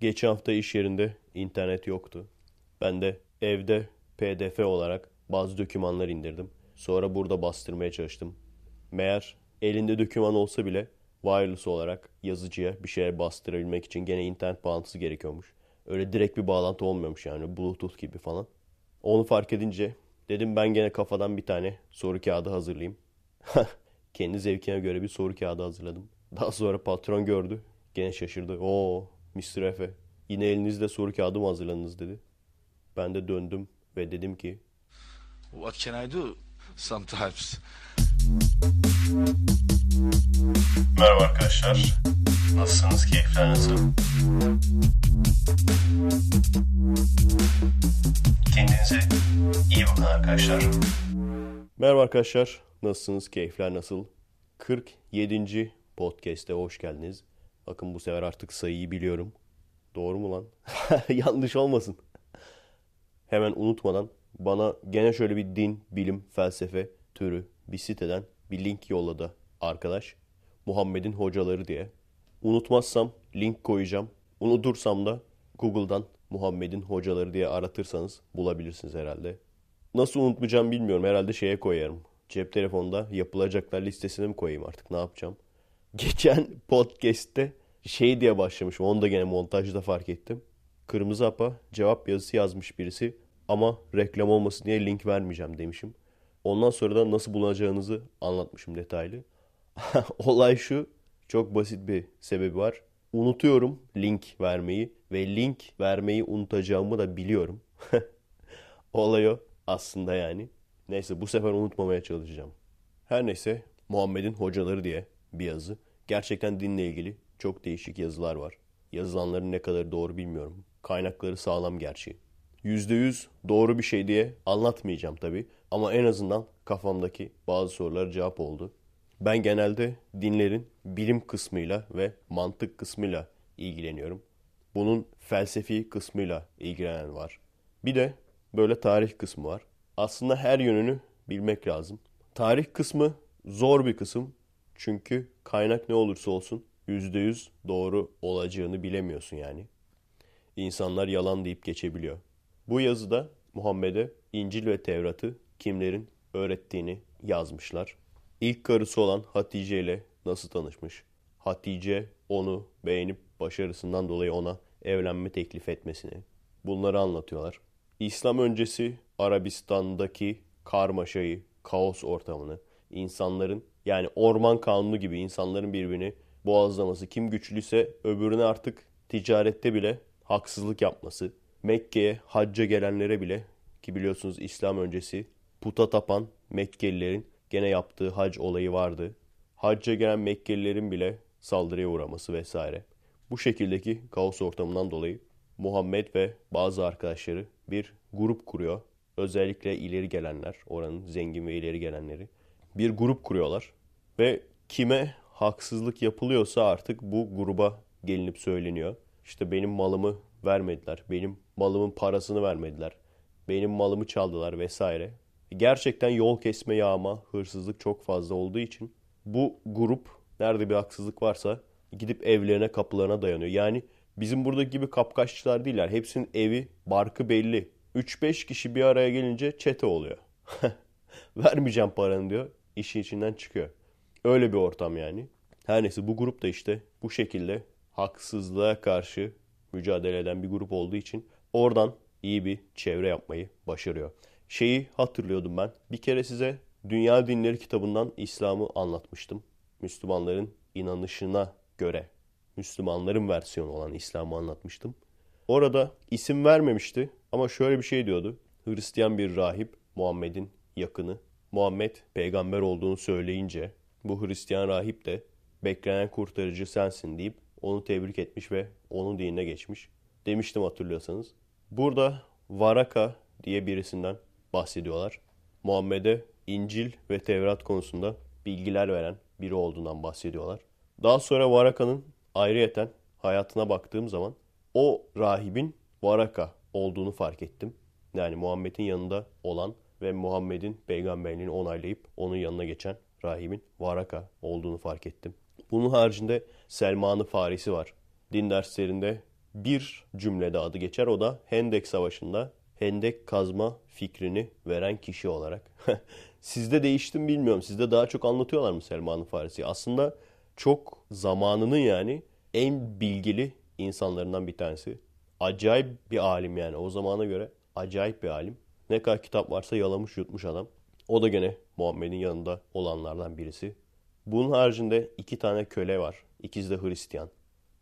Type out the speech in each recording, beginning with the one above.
Geçen hafta iş yerinde internet yoktu. Ben de evde pdf olarak bazı dokümanlar indirdim. Sonra burada bastırmaya çalıştım. Meğer elinde doküman olsa bile wireless olarak yazıcıya bir şeyler bastırabilmek için gene internet bağlantısı gerekiyormuş. Öyle direkt bir bağlantı olmuyormuş yani bluetooth gibi falan. Onu fark edince dedim ben gene kafadan bir tane soru kağıdı hazırlayayım. Kendi zevkine göre bir soru kağıdı hazırladım. Daha sonra patron gördü. Gene şaşırdı. Oo Mr. Efe yine elinizde soru kağıdı mı hazırladınız dedi. Ben de döndüm ve dedim ki What can I do sometimes? Merhaba arkadaşlar. Nasılsınız? Keyifler nasıl? Kendinize iyi bakın arkadaşlar. Merhaba arkadaşlar. Nasılsınız? Keyifler nasıl? 47. podcast'e hoş geldiniz. Bakın bu sefer artık sayıyı biliyorum. Doğru mu lan? Yanlış olmasın. Hemen unutmadan bana gene şöyle bir din, bilim, felsefe türü bir siteden bir link yolladı arkadaş. Muhammed'in hocaları diye. Unutmazsam link koyacağım. Unutursam da Google'dan Muhammed'in hocaları diye aratırsanız bulabilirsiniz herhalde. Nasıl unutmayacağım bilmiyorum. Herhalde şeye koyarım. Cep telefonda yapılacaklar listesine mi koyayım artık ne yapacağım? Geçen podcast'te şey diye başlamışım. Onu da gene montajda fark ettim. Kırmızı Apa cevap yazısı yazmış birisi ama reklam olmasın diye link vermeyeceğim demişim. Ondan sonra da nasıl bulacağınızı anlatmışım detaylı. Olay şu. Çok basit bir sebebi var. Unutuyorum link vermeyi ve link vermeyi unutacağımı da biliyorum. Olay o aslında yani. Neyse bu sefer unutmamaya çalışacağım. Her neyse Muhammed'in hocaları diye bir yazı. Gerçekten dinle ilgili çok değişik yazılar var. Yazılanların ne kadar doğru bilmiyorum. Kaynakları sağlam gerçi. %100 doğru bir şey diye anlatmayacağım tabii. Ama en azından kafamdaki bazı sorulara cevap oldu. Ben genelde dinlerin bilim kısmıyla ve mantık kısmıyla ilgileniyorum. Bunun felsefi kısmıyla ilgilenen var. Bir de böyle tarih kısmı var. Aslında her yönünü bilmek lazım. Tarih kısmı zor bir kısım. Çünkü kaynak ne olursa olsun %100 doğru olacağını bilemiyorsun yani. İnsanlar yalan deyip geçebiliyor. Bu yazıda Muhammed'e İncil ve Tevrat'ı kimlerin öğrettiğini yazmışlar. İlk karısı olan Hatice ile nasıl tanışmış? Hatice onu beğenip başarısından dolayı ona evlenme teklif etmesini. Bunları anlatıyorlar. İslam öncesi Arabistan'daki karmaşayı, kaos ortamını, insanların yani orman kanunu gibi insanların birbirini boğazlaması, kim güçlüyse öbürüne artık ticarette bile haksızlık yapması, Mekke'ye hacca gelenlere bile ki biliyorsunuz İslam öncesi puta tapan Mekkelilerin gene yaptığı hac olayı vardı. Hacca gelen Mekkelilerin bile saldırıya uğraması vesaire. Bu şekildeki kaos ortamından dolayı Muhammed ve bazı arkadaşları bir grup kuruyor. Özellikle ileri gelenler, oranın zengin ve ileri gelenleri bir grup kuruyorlar ve kime haksızlık yapılıyorsa artık bu gruba gelinip söyleniyor. İşte benim malımı vermediler. Benim malımın parasını vermediler. Benim malımı çaldılar vesaire. Gerçekten yol kesme yağma, hırsızlık çok fazla olduğu için bu grup nerede bir haksızlık varsa gidip evlerine kapılarına dayanıyor. Yani bizim buradaki gibi kapkaççılar değiller. Hepsinin evi, barkı belli. 3-5 kişi bir araya gelince çete oluyor. Vermeyeceğim paranı diyor. İşin içinden çıkıyor. Öyle bir ortam yani. Her neyse bu grup da işte bu şekilde haksızlığa karşı mücadele eden bir grup olduğu için oradan iyi bir çevre yapmayı başarıyor. Şeyi hatırlıyordum ben. Bir kere size Dünya Dinleri kitabından İslam'ı anlatmıştım. Müslümanların inanışına göre Müslümanların versiyonu olan İslam'ı anlatmıştım. Orada isim vermemişti ama şöyle bir şey diyordu. Hristiyan bir rahip Muhammed'in yakını. Muhammed peygamber olduğunu söyleyince bu Hristiyan rahip de beklenen kurtarıcı sensin deyip onu tebrik etmiş ve onun dinine geçmiş. Demiştim hatırlıyorsanız. Burada Varaka diye birisinden bahsediyorlar. Muhammed'e İncil ve Tevrat konusunda bilgiler veren biri olduğundan bahsediyorlar. Daha sonra Varaka'nın ayrıyeten hayatına baktığım zaman o rahibin Varaka olduğunu fark ettim. Yani Muhammed'in yanında olan ve Muhammed'in peygamberliğini onaylayıp onun yanına geçen rahibin Varaka olduğunu fark ettim. Bunun haricinde Selman-ı Farisi var. Din derslerinde bir cümlede adı geçer. O da Hendek Savaşı'nda hendek kazma fikrini veren kişi olarak. Sizde değiştim bilmiyorum. Sizde daha çok anlatıyorlar mı Selman Farisi? Aslında çok zamanının yani en bilgili insanlarından bir tanesi. Acayip bir alim yani o zamana göre acayip bir alim. Ne kadar kitap varsa yalamış yutmuş adam. O da gene Muhammed'in yanında olanlardan birisi. Bunun haricinde iki tane köle var. İkisi de Hristiyan.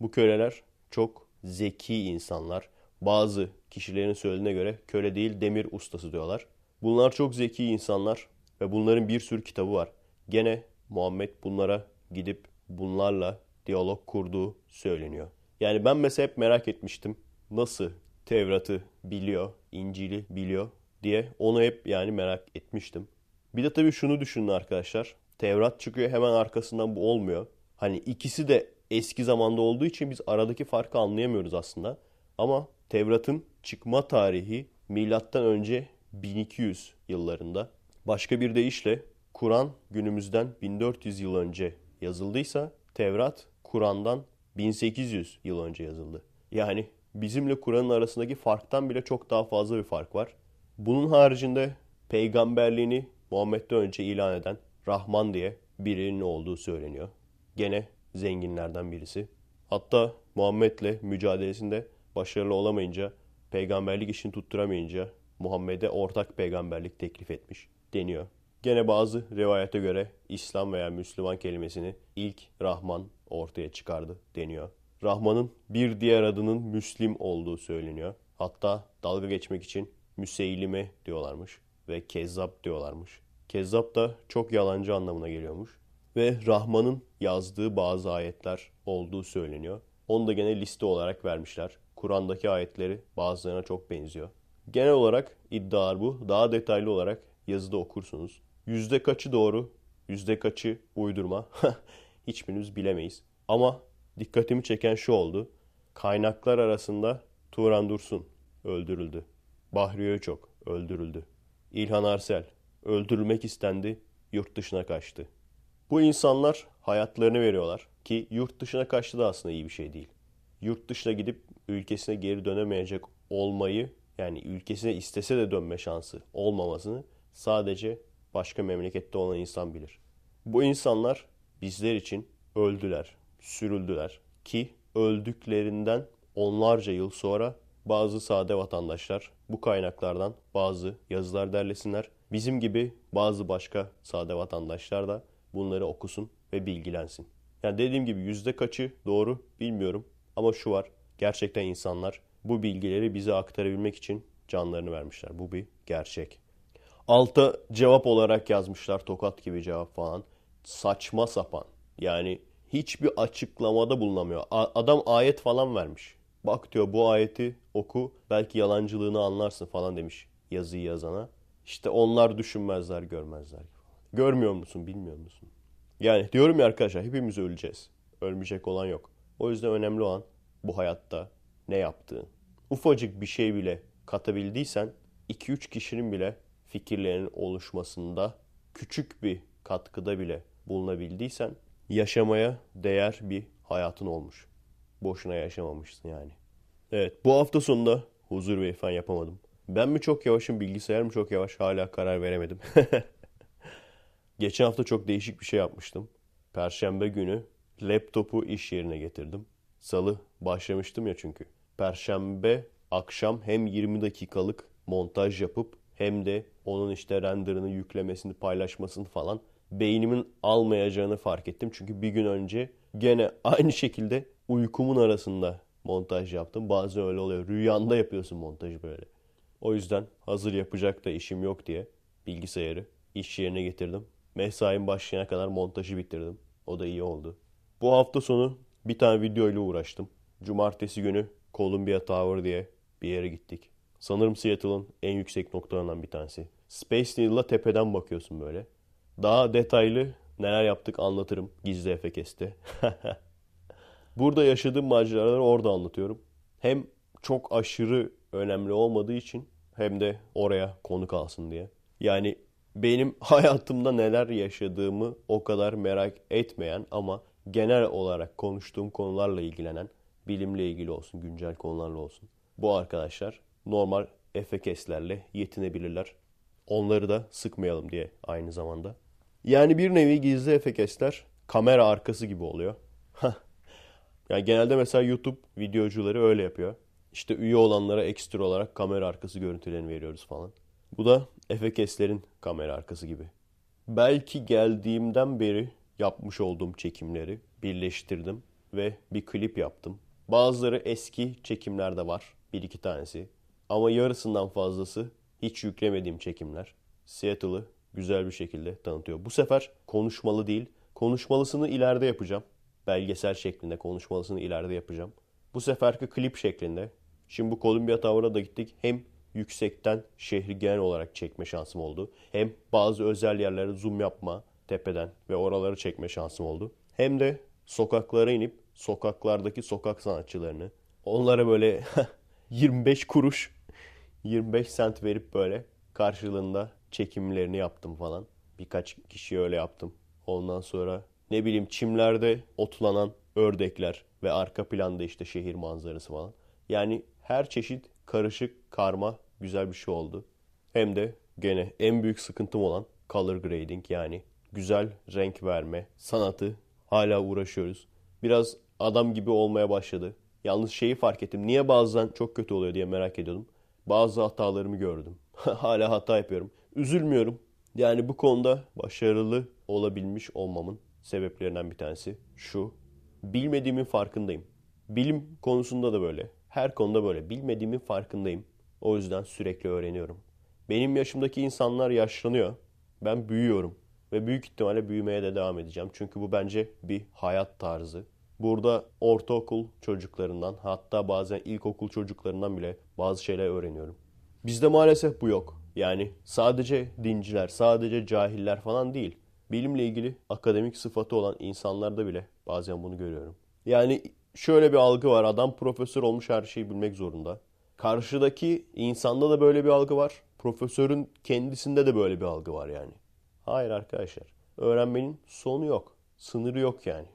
Bu köleler çok zeki insanlar. Bazı kişilerin söylediğine göre köle değil demir ustası diyorlar. Bunlar çok zeki insanlar ve bunların bir sürü kitabı var. Gene Muhammed bunlara gidip bunlarla diyalog kurduğu söyleniyor. Yani ben mesela hep merak etmiştim. Nasıl Tevrat'ı biliyor, İncil'i biliyor diye onu hep yani merak etmiştim. Bir de tabii şunu düşünün arkadaşlar. Tevrat çıkıyor hemen arkasından bu olmuyor. Hani ikisi de eski zamanda olduğu için biz aradaki farkı anlayamıyoruz aslında. Ama Tevrat'ın çıkma tarihi milattan önce 1200 yıllarında. Başka bir deyişle Kur'an günümüzden 1400 yıl önce yazıldıysa Tevrat Kur'an'dan 1800 yıl önce yazıldı. Yani bizimle Kur'an'ın arasındaki farktan bile çok daha fazla bir fark var. Bunun haricinde peygamberliğini Muhammed'den önce ilan eden Rahman diye birinin olduğu söyleniyor. Gene zenginlerden birisi. Hatta Muhammed'le mücadelesinde başarılı olamayınca, peygamberlik işini tutturamayınca Muhammed'e ortak peygamberlik teklif etmiş deniyor. Gene bazı rivayete göre İslam veya Müslüman kelimesini ilk Rahman ortaya çıkardı deniyor. Rahman'ın bir diğer adının Müslim olduğu söyleniyor. Hatta dalga geçmek için Müseylime diyorlarmış ve Kezzap diyorlarmış. Kezzap da çok yalancı anlamına geliyormuş. Ve Rahman'ın yazdığı bazı ayetler olduğu söyleniyor. Onu da gene liste olarak vermişler. Kur'an'daki ayetleri bazılarına çok benziyor. Genel olarak iddialar bu. Daha detaylı olarak yazıda okursunuz. Yüzde kaçı doğru, yüzde kaçı uydurma hiçbirimiz bilemeyiz. Ama dikkatimi çeken şu oldu. Kaynaklar arasında Turan Dursun öldürüldü. Bahri Öçok öldürüldü. İlhan Arsel öldürülmek istendi, yurt dışına kaçtı. Bu insanlar hayatlarını veriyorlar ki yurt dışına kaçtı da aslında iyi bir şey değil. Yurt dışına gidip ülkesine geri dönemeyecek olmayı yani ülkesine istese de dönme şansı olmamasını sadece başka memlekette olan insan bilir. Bu insanlar bizler için öldüler, sürüldüler ki öldüklerinden onlarca yıl sonra bazı sade vatandaşlar bu kaynaklardan bazı yazılar derlesinler. Bizim gibi bazı başka sade vatandaşlar da bunları okusun ve bilgilensin. Yani dediğim gibi yüzde kaçı doğru bilmiyorum ama şu var. Gerçekten insanlar bu bilgileri bize aktarabilmek için canlarını vermişler. Bu bir gerçek. Alta cevap olarak yazmışlar tokat gibi cevap falan. Saçma sapan. Yani hiçbir açıklamada bulunamıyor. adam ayet falan vermiş. Bak diyor bu ayeti oku belki yalancılığını anlarsın falan demiş yazıyı yazana. İşte onlar düşünmezler görmezler. Görmüyor musun bilmiyor musun? Yani diyorum ya arkadaşlar hepimiz öleceğiz. Ölmeyecek olan yok. O yüzden önemli olan bu hayatta ne yaptığın. Ufacık bir şey bile katabildiysen 2-3 kişinin bile fikirlerinin oluşmasında küçük bir katkıda bile bulunabildiysen yaşamaya değer bir hayatın olmuş. Boşuna yaşamamışsın yani. Evet bu hafta sonunda huzur ve ifan yapamadım. Ben mi çok yavaşım bilgisayar mı çok yavaş hala karar veremedim. Geçen hafta çok değişik bir şey yapmıştım. Perşembe günü laptopu iş yerine getirdim. Salı başlamıştım ya çünkü. Perşembe akşam hem 20 dakikalık montaj yapıp hem de onun işte renderını yüklemesini paylaşmasını falan beynimin almayacağını fark ettim. Çünkü bir gün önce gene aynı şekilde uykumun arasında montaj yaptım. Bazen öyle oluyor. Rüyanda yapıyorsun montajı böyle. O yüzden hazır yapacak da işim yok diye bilgisayarı iş yerine getirdim. Mesaim başlayana kadar montajı bitirdim. O da iyi oldu. Bu hafta sonu bir tane video ile uğraştım. Cumartesi günü Columbia Tower diye bir yere gittik. Sanırım Seattle'ın en yüksek noktalarından bir tanesi. Space Needle'la tepeden bakıyorsun böyle. Daha detaylı neler yaptık anlatırım gizli Efekes'te. Burada yaşadığım maceraları orada anlatıyorum. Hem çok aşırı önemli olmadığı için hem de oraya konu kalsın diye. Yani benim hayatımda neler yaşadığımı o kadar merak etmeyen ama genel olarak konuştuğum konularla ilgilenen Bilimle ilgili olsun, güncel konularla olsun. Bu arkadaşlar normal FKS'lerle yetinebilirler. Onları da sıkmayalım diye aynı zamanda. Yani bir nevi gizli FKS'ler kamera arkası gibi oluyor. Yani genelde mesela YouTube videocuları öyle yapıyor. İşte üye olanlara ekstra olarak kamera arkası görüntülerini veriyoruz falan. Bu da FKS'lerin kamera arkası gibi. Belki geldiğimden beri yapmış olduğum çekimleri birleştirdim ve bir klip yaptım. Bazıları eski çekimlerde var. Bir iki tanesi. Ama yarısından fazlası hiç yüklemediğim çekimler. Seattle'ı güzel bir şekilde tanıtıyor. Bu sefer konuşmalı değil, konuşmalısını ileride yapacağım. Belgesel şeklinde konuşmalısını ileride yapacağım. Bu seferki klip şeklinde. Şimdi bu Columbia Tower'a da gittik. Hem yüksekten şehri genel olarak çekme şansım oldu. Hem bazı özel yerlere zoom yapma tepeden ve oraları çekme şansım oldu. Hem de sokaklara inip sokaklardaki sokak sanatçılarını onlara böyle 25 kuruş 25 sent verip böyle karşılığında çekimlerini yaptım falan. Birkaç kişi öyle yaptım. Ondan sonra ne bileyim çimlerde otlanan ördekler ve arka planda işte şehir manzarası falan. Yani her çeşit karışık, karma güzel bir şey oldu. Hem de gene en büyük sıkıntım olan color grading yani güzel renk verme sanatı hala uğraşıyoruz. Biraz adam gibi olmaya başladı. Yalnız şeyi fark ettim. Niye bazen çok kötü oluyor diye merak ediyordum. Bazı hatalarımı gördüm. hala hata yapıyorum. Üzülmüyorum. Yani bu konuda başarılı olabilmiş olmamın sebeplerinden bir tanesi şu. Bilmediğimin farkındayım. Bilim konusunda da böyle. Her konuda böyle. Bilmediğimin farkındayım. O yüzden sürekli öğreniyorum. Benim yaşımdaki insanlar yaşlanıyor. Ben büyüyorum. Ve büyük ihtimalle büyümeye de devam edeceğim. Çünkü bu bence bir hayat tarzı. Burada ortaokul çocuklarından hatta bazen ilkokul çocuklarından bile bazı şeyler öğreniyorum. Bizde maalesef bu yok. Yani sadece dinciler, sadece cahiller falan değil. Bilimle ilgili akademik sıfatı olan insanlarda bile bazen bunu görüyorum. Yani şöyle bir algı var. Adam profesör olmuş her şeyi bilmek zorunda. Karşıdaki insanda da böyle bir algı var. Profesörün kendisinde de böyle bir algı var yani. Hayır arkadaşlar. Öğrenmenin sonu yok. Sınırı yok yani.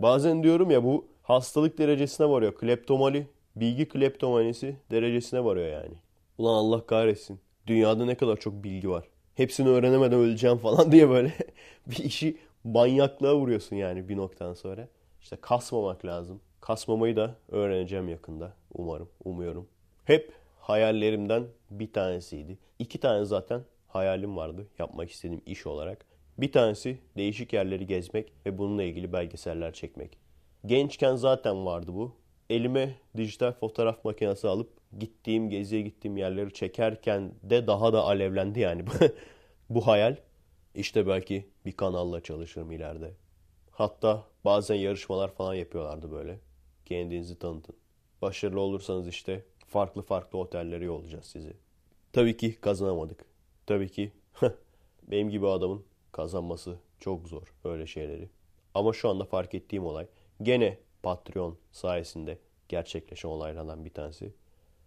Bazen diyorum ya bu hastalık derecesine varıyor. Kleptomali, bilgi kleptomanisi derecesine varıyor yani. Ulan Allah kahretsin. Dünyada ne kadar çok bilgi var. Hepsini öğrenemeden öleceğim falan diye böyle bir işi manyaklığa vuruyorsun yani bir noktadan sonra. İşte kasmamak lazım. Kasmamayı da öğreneceğim yakında. Umarım, umuyorum. Hep hayallerimden bir tanesiydi. İki tane zaten hayalim vardı yapmak istediğim iş olarak. Bir tanesi değişik yerleri gezmek ve bununla ilgili belgeseller çekmek. Gençken zaten vardı bu. Elime dijital fotoğraf makinesi alıp gittiğim, geziye gittiğim yerleri çekerken de daha da alevlendi yani bu hayal. İşte belki bir kanalla çalışırım ileride. Hatta bazen yarışmalar falan yapıyorlardı böyle. Kendinizi tanıtın. Başarılı olursanız işte farklı farklı otellere yollayacağız sizi. Tabii ki kazanamadık. Tabii ki benim gibi adamın kazanması çok zor öyle şeyleri. Ama şu anda fark ettiğim olay gene Patreon sayesinde gerçekleşen olaylardan bir tanesi.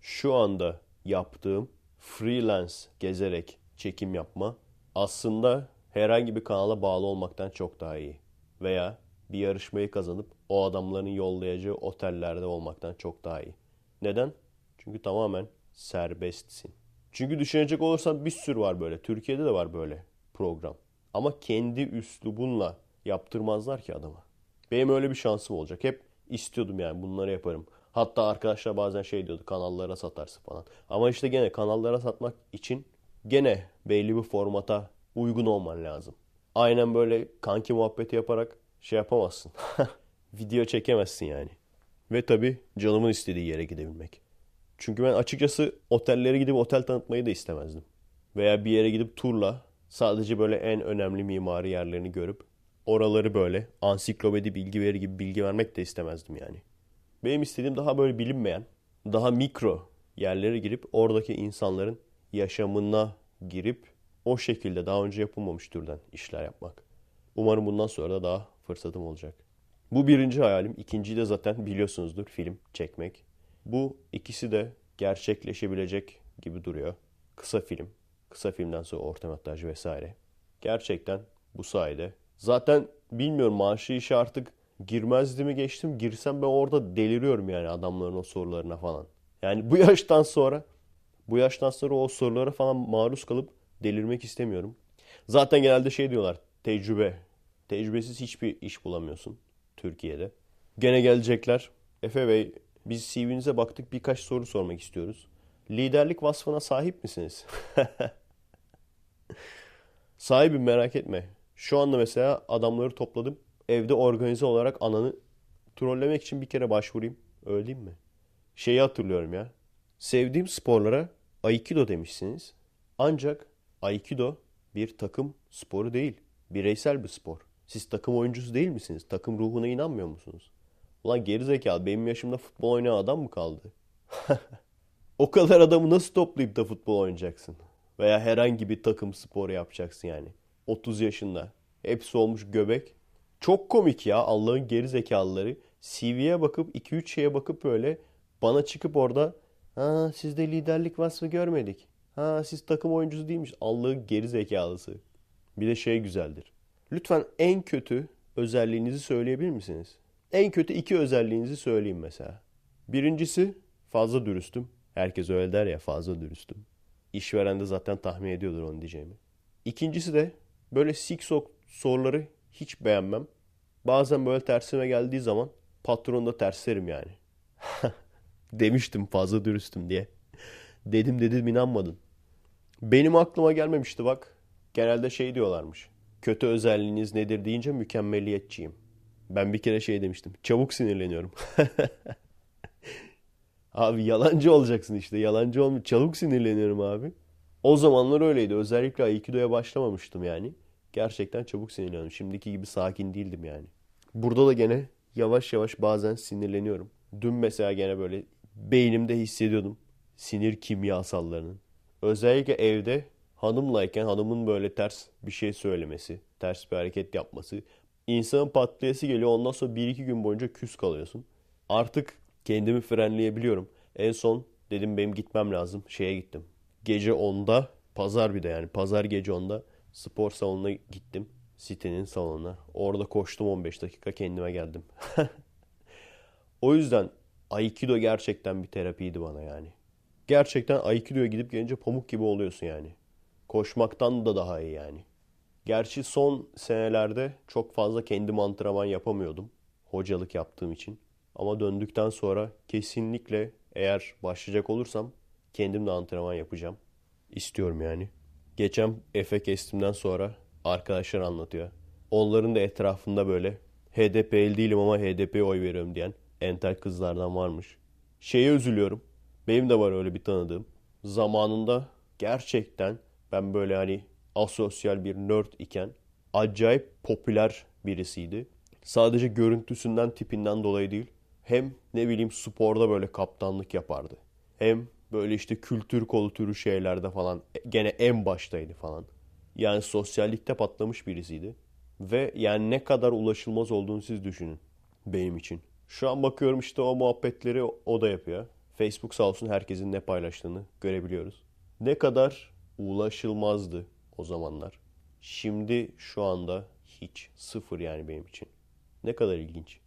Şu anda yaptığım freelance gezerek çekim yapma aslında herhangi bir kanala bağlı olmaktan çok daha iyi. Veya bir yarışmayı kazanıp o adamların yollayacağı otellerde olmaktan çok daha iyi. Neden? Çünkü tamamen serbestsin. Çünkü düşünecek olursan bir sürü var böyle. Türkiye'de de var böyle program. Ama kendi üslubunla yaptırmazlar ki adama. Benim öyle bir şansım olacak. Hep istiyordum yani bunları yaparım. Hatta arkadaşlar bazen şey diyordu kanallara satarsın falan. Ama işte gene kanallara satmak için gene belli bir formata uygun olman lazım. Aynen böyle kanki muhabbeti yaparak şey yapamazsın. Video çekemezsin yani. Ve tabi canımın istediği yere gidebilmek. Çünkü ben açıkçası otellere gidip otel tanıtmayı da istemezdim. Veya bir yere gidip turla sadece böyle en önemli mimari yerlerini görüp oraları böyle ansiklopedi bilgi verir gibi bilgi vermek de istemezdim yani. Benim istediğim daha böyle bilinmeyen, daha mikro yerlere girip oradaki insanların yaşamına girip o şekilde daha önce yapılmamış türden işler yapmak. Umarım bundan sonra da daha fırsatım olacak. Bu birinci hayalim. İkinciyi de zaten biliyorsunuzdur film çekmek. Bu ikisi de gerçekleşebilecek gibi duruyor. Kısa film, kısa filmden sonra orta vesaire. Gerçekten bu sayede. Zaten bilmiyorum maaşı işi artık Girmezdi geçtim. Girsem ben orada deliriyorum yani adamların o sorularına falan. Yani bu yaştan sonra bu yaştan sonra o sorulara falan maruz kalıp delirmek istemiyorum. Zaten genelde şey diyorlar. Tecrübe. Tecrübesiz hiçbir iş bulamıyorsun Türkiye'de. Gene gelecekler. Efe Bey biz CV'nize baktık birkaç soru sormak istiyoruz. Liderlik vasfına sahip misiniz? Sahibim merak etme. Şu anda mesela adamları topladım. Evde organize olarak ananı trollemek için bir kere başvurayım. Öyle değil mi? Şeyi hatırlıyorum ya. Sevdiğim sporlara Aikido demişsiniz. Ancak Aikido bir takım sporu değil. Bireysel bir spor. Siz takım oyuncusu değil misiniz? Takım ruhuna inanmıyor musunuz? Ulan gerizekalı benim yaşımda futbol oynayan adam mı kaldı? o kadar adamı nasıl toplayıp da futbol oynayacaksın? Veya herhangi bir takım sporu yapacaksın yani. 30 yaşında. Hepsi olmuş göbek. Çok komik ya Allah'ın geri zekalıları. CV'ye bakıp 2-3 şeye bakıp böyle bana çıkıp orada ha sizde liderlik vasfı görmedik. Ha siz takım oyuncusu değilmiş. Allah'ın geri zekalısı. Bir de şey güzeldir. Lütfen en kötü özelliğinizi söyleyebilir misiniz? En kötü iki özelliğinizi söyleyeyim mesela. Birincisi fazla dürüstüm. Herkes öyle der ya fazla dürüstüm. İşveren de zaten tahmin ediyordur onu diyeceğimi. İkincisi de böyle siksok soruları hiç beğenmem. Bazen böyle tersime geldiği zaman patronu da terslerim yani. Demiştim fazla dürüstüm diye. Dedim dedim inanmadın. Benim aklıma gelmemişti bak. Genelde şey diyorlarmış. Kötü özelliğiniz nedir deyince mükemmeliyetçiyim. Ben bir kere şey demiştim. Çabuk sinirleniyorum. abi yalancı olacaksın işte. Yalancı olmuş. Çabuk sinirleniyorum abi. O zamanlar öyleydi. Özellikle Aikido'ya başlamamıştım yani. Gerçekten çabuk sinirleniyorum. Şimdiki gibi sakin değildim yani. Burada da gene yavaş yavaş bazen sinirleniyorum. Dün mesela gene böyle beynimde hissediyordum sinir kimyasallarının. Özellikle evde hanımlayken hanımın böyle ters bir şey söylemesi, ters bir hareket yapması. insanın patlayası geliyor ondan sonra bir iki gün boyunca küs kalıyorsun. Artık kendimi frenleyebiliyorum. En son dedim benim gitmem lazım. Şeye gittim. Gece 10'da pazar bir de yani pazar gece 10'da spor salonuna gittim. Sitenin salonuna. Orada koştum 15 dakika kendime geldim. o yüzden Aikido gerçekten bir terapiydi bana yani. Gerçekten Aikido'ya gidip gelince pamuk gibi oluyorsun yani. Koşmaktan da daha iyi yani. Gerçi son senelerde çok fazla kendim antrenman yapamıyordum. Hocalık yaptığım için. Ama döndükten sonra kesinlikle eğer başlayacak olursam kendim de antrenman yapacağım. İstiyorum yani. Geçen Efe kestimden sonra arkadaşlar anlatıyor. Onların da etrafında böyle HDP'li değilim ama HDP'ye oy veriyorum diyen entel kızlardan varmış. Şeye üzülüyorum. Benim de var öyle bir tanıdığım. Zamanında gerçekten ben böyle hani asosyal bir nerd iken acayip popüler birisiydi. Sadece görüntüsünden, tipinden dolayı değil. Hem ne bileyim sporda böyle kaptanlık yapardı. Hem böyle işte kültür kolu türü şeylerde falan gene en baştaydı falan. Yani sosyallikte patlamış birisiydi. Ve yani ne kadar ulaşılmaz olduğunu siz düşünün benim için. Şu an bakıyorum işte o muhabbetleri o da yapıyor. Facebook sağ olsun herkesin ne paylaştığını görebiliyoruz. Ne kadar ulaşılmazdı o zamanlar. Şimdi şu anda hiç sıfır yani benim için. Ne kadar ilginç.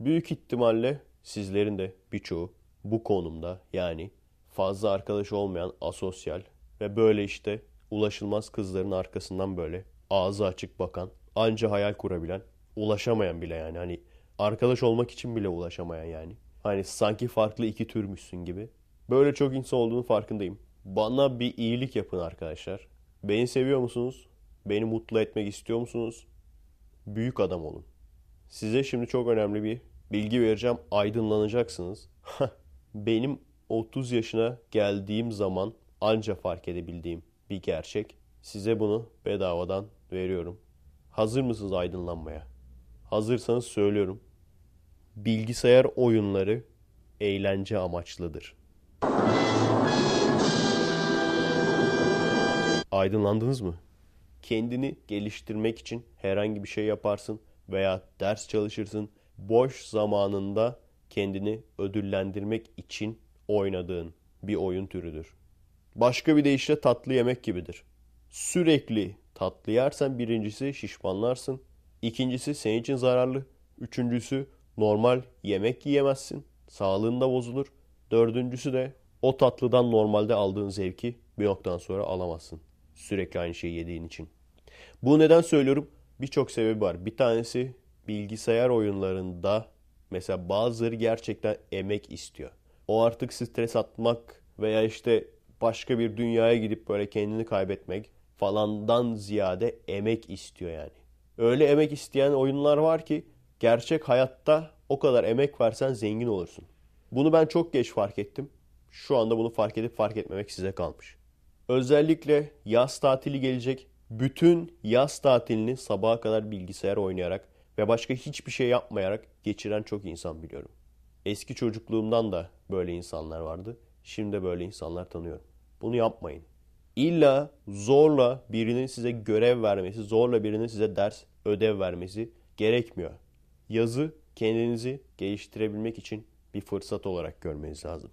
Büyük ihtimalle sizlerin de birçoğu bu konumda yani fazla arkadaş olmayan asosyal ve böyle işte ulaşılmaz kızların arkasından böyle ağzı açık bakan, anca hayal kurabilen, ulaşamayan bile yani hani arkadaş olmak için bile ulaşamayan yani. Hani sanki farklı iki türmüşsün gibi. Böyle çok insan olduğunu farkındayım. Bana bir iyilik yapın arkadaşlar. Beni seviyor musunuz? Beni mutlu etmek istiyor musunuz? Büyük adam olun. Size şimdi çok önemli bir bilgi vereceğim. Aydınlanacaksınız. Benim 30 yaşına geldiğim zaman anca fark edebildiğim bir gerçek. Size bunu bedavadan veriyorum. Hazır mısınız aydınlanmaya? Hazırsanız söylüyorum bilgisayar oyunları eğlence amaçlıdır. Aydınlandınız mı? Kendini geliştirmek için herhangi bir şey yaparsın veya ders çalışırsın. Boş zamanında kendini ödüllendirmek için oynadığın bir oyun türüdür. Başka bir deyişle tatlı yemek gibidir. Sürekli tatlı yersen birincisi şişmanlarsın. İkincisi senin için zararlı. Üçüncüsü normal yemek yiyemezsin. Sağlığın da bozulur. Dördüncüsü de o tatlıdan normalde aldığın zevki bir noktadan sonra alamazsın. Sürekli aynı şeyi yediğin için. Bu neden söylüyorum? Birçok sebebi var. Bir tanesi bilgisayar oyunlarında mesela bazıları gerçekten emek istiyor. O artık stres atmak veya işte başka bir dünyaya gidip böyle kendini kaybetmek falandan ziyade emek istiyor yani. Öyle emek isteyen oyunlar var ki gerçek hayatta o kadar emek versen zengin olursun. Bunu ben çok geç fark ettim. Şu anda bunu fark edip fark etmemek size kalmış. Özellikle yaz tatili gelecek. Bütün yaz tatilini sabaha kadar bilgisayar oynayarak ve başka hiçbir şey yapmayarak geçiren çok insan biliyorum. Eski çocukluğumdan da böyle insanlar vardı. Şimdi de böyle insanlar tanıyorum. Bunu yapmayın. İlla zorla birinin size görev vermesi, zorla birinin size ders, ödev vermesi gerekmiyor. Yazı kendinizi geliştirebilmek için bir fırsat olarak görmeniz lazım.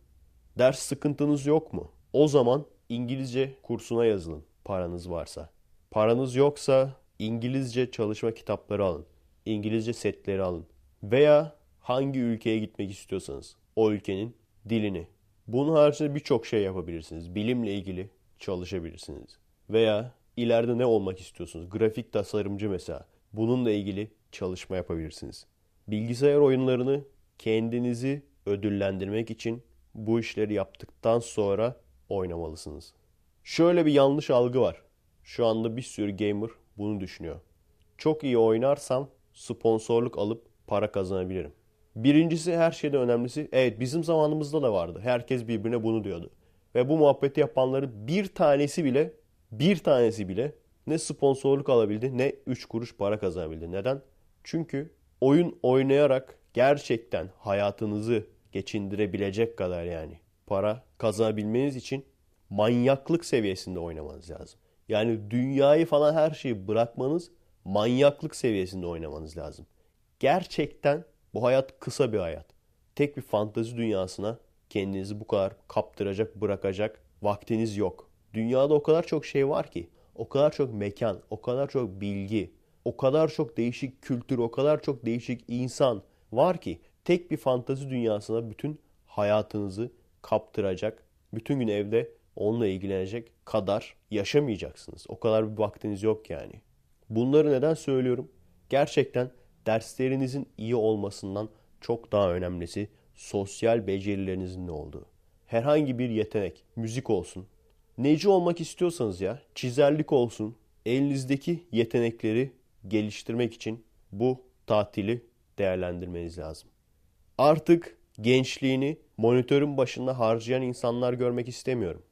Ders sıkıntınız yok mu? O zaman İngilizce kursuna yazılın paranız varsa. Paranız yoksa İngilizce çalışma kitapları alın. İngilizce setleri alın. Veya hangi ülkeye gitmek istiyorsanız o ülkenin dilini. Bunun haricinde birçok şey yapabilirsiniz. Bilimle ilgili çalışabilirsiniz. Veya ileride ne olmak istiyorsunuz? Grafik tasarımcı mesela. Bununla ilgili çalışma yapabilirsiniz. Bilgisayar oyunlarını kendinizi ödüllendirmek için bu işleri yaptıktan sonra oynamalısınız. Şöyle bir yanlış algı var. Şu anda bir sürü gamer bunu düşünüyor. Çok iyi oynarsam sponsorluk alıp para kazanabilirim. Birincisi her şeyden önemlisi evet bizim zamanımızda da vardı. Herkes birbirine bunu diyordu. Ve bu muhabbeti yapanların bir tanesi bile bir tanesi bile ne sponsorluk alabildi ne 3 kuruş para kazanabildi. Neden? Çünkü oyun oynayarak gerçekten hayatınızı geçindirebilecek kadar yani para kazanabilmeniz için manyaklık seviyesinde oynamanız lazım. Yani dünyayı falan her şeyi bırakmanız manyaklık seviyesinde oynamanız lazım. Gerçekten bu hayat kısa bir hayat. Tek bir fantazi dünyasına kendinizi bu kadar kaptıracak, bırakacak vaktiniz yok. Dünyada o kadar çok şey var ki, o kadar çok mekan, o kadar çok bilgi, o kadar çok değişik kültür, o kadar çok değişik insan var ki tek bir fantazi dünyasına bütün hayatınızı kaptıracak, bütün gün evde onunla ilgilenecek kadar yaşamayacaksınız. O kadar bir vaktiniz yok yani. Bunları neden söylüyorum? Gerçekten derslerinizin iyi olmasından çok daha önemlisi sosyal becerilerinizin ne olduğu. Herhangi bir yetenek, müzik olsun. Neci olmak istiyorsanız ya, çizerlik olsun. Elinizdeki yetenekleri geliştirmek için bu tatili değerlendirmeniz lazım. Artık gençliğini monitörün başında harcayan insanlar görmek istemiyorum.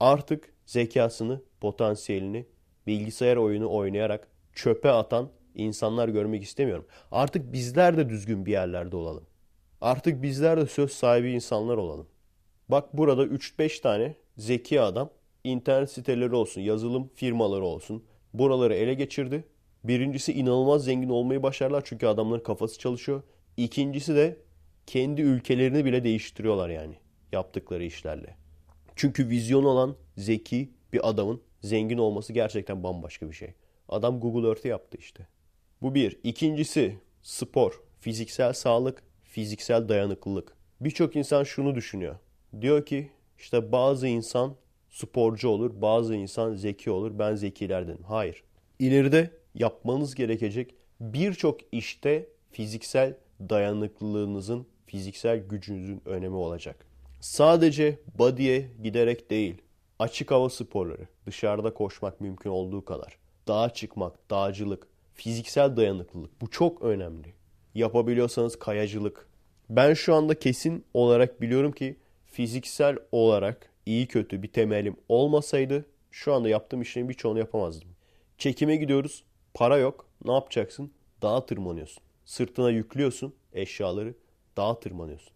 Artık zekasını, potansiyelini bilgisayar oyunu oynayarak çöpe atan insanlar görmek istemiyorum. Artık bizler de düzgün bir yerlerde olalım. Artık bizler de söz sahibi insanlar olalım. Bak burada 3-5 tane zeki adam internet siteleri olsun, yazılım firmaları olsun buraları ele geçirdi. Birincisi inanılmaz zengin olmayı başarlar çünkü adamların kafası çalışıyor. İkincisi de kendi ülkelerini bile değiştiriyorlar yani yaptıkları işlerle. Çünkü vizyon olan zeki bir adamın zengin olması gerçekten bambaşka bir şey. Adam Google Earth'ı yaptı işte. Bu bir. İkincisi spor, fiziksel sağlık, fiziksel dayanıklılık. Birçok insan şunu düşünüyor. Diyor ki işte bazı insan sporcu olur, bazı insan zeki olur. Ben zekilerdenim. Hayır. İleride yapmanız gerekecek birçok işte fiziksel dayanıklılığınızın, fiziksel gücünüzün önemi olacak. Sadece body'e giderek değil, açık hava sporları, dışarıda koşmak mümkün olduğu kadar, dağa çıkmak, dağcılık, fiziksel dayanıklılık bu çok önemli. Yapabiliyorsanız kayacılık. Ben şu anda kesin olarak biliyorum ki fiziksel olarak iyi kötü bir temelim olmasaydı şu anda yaptığım işlerin birçoğunu yapamazdım. Çekime gidiyoruz. Para yok. Ne yapacaksın? Dağa tırmanıyorsun. Sırtına yüklüyorsun eşyaları. Dağa tırmanıyorsun.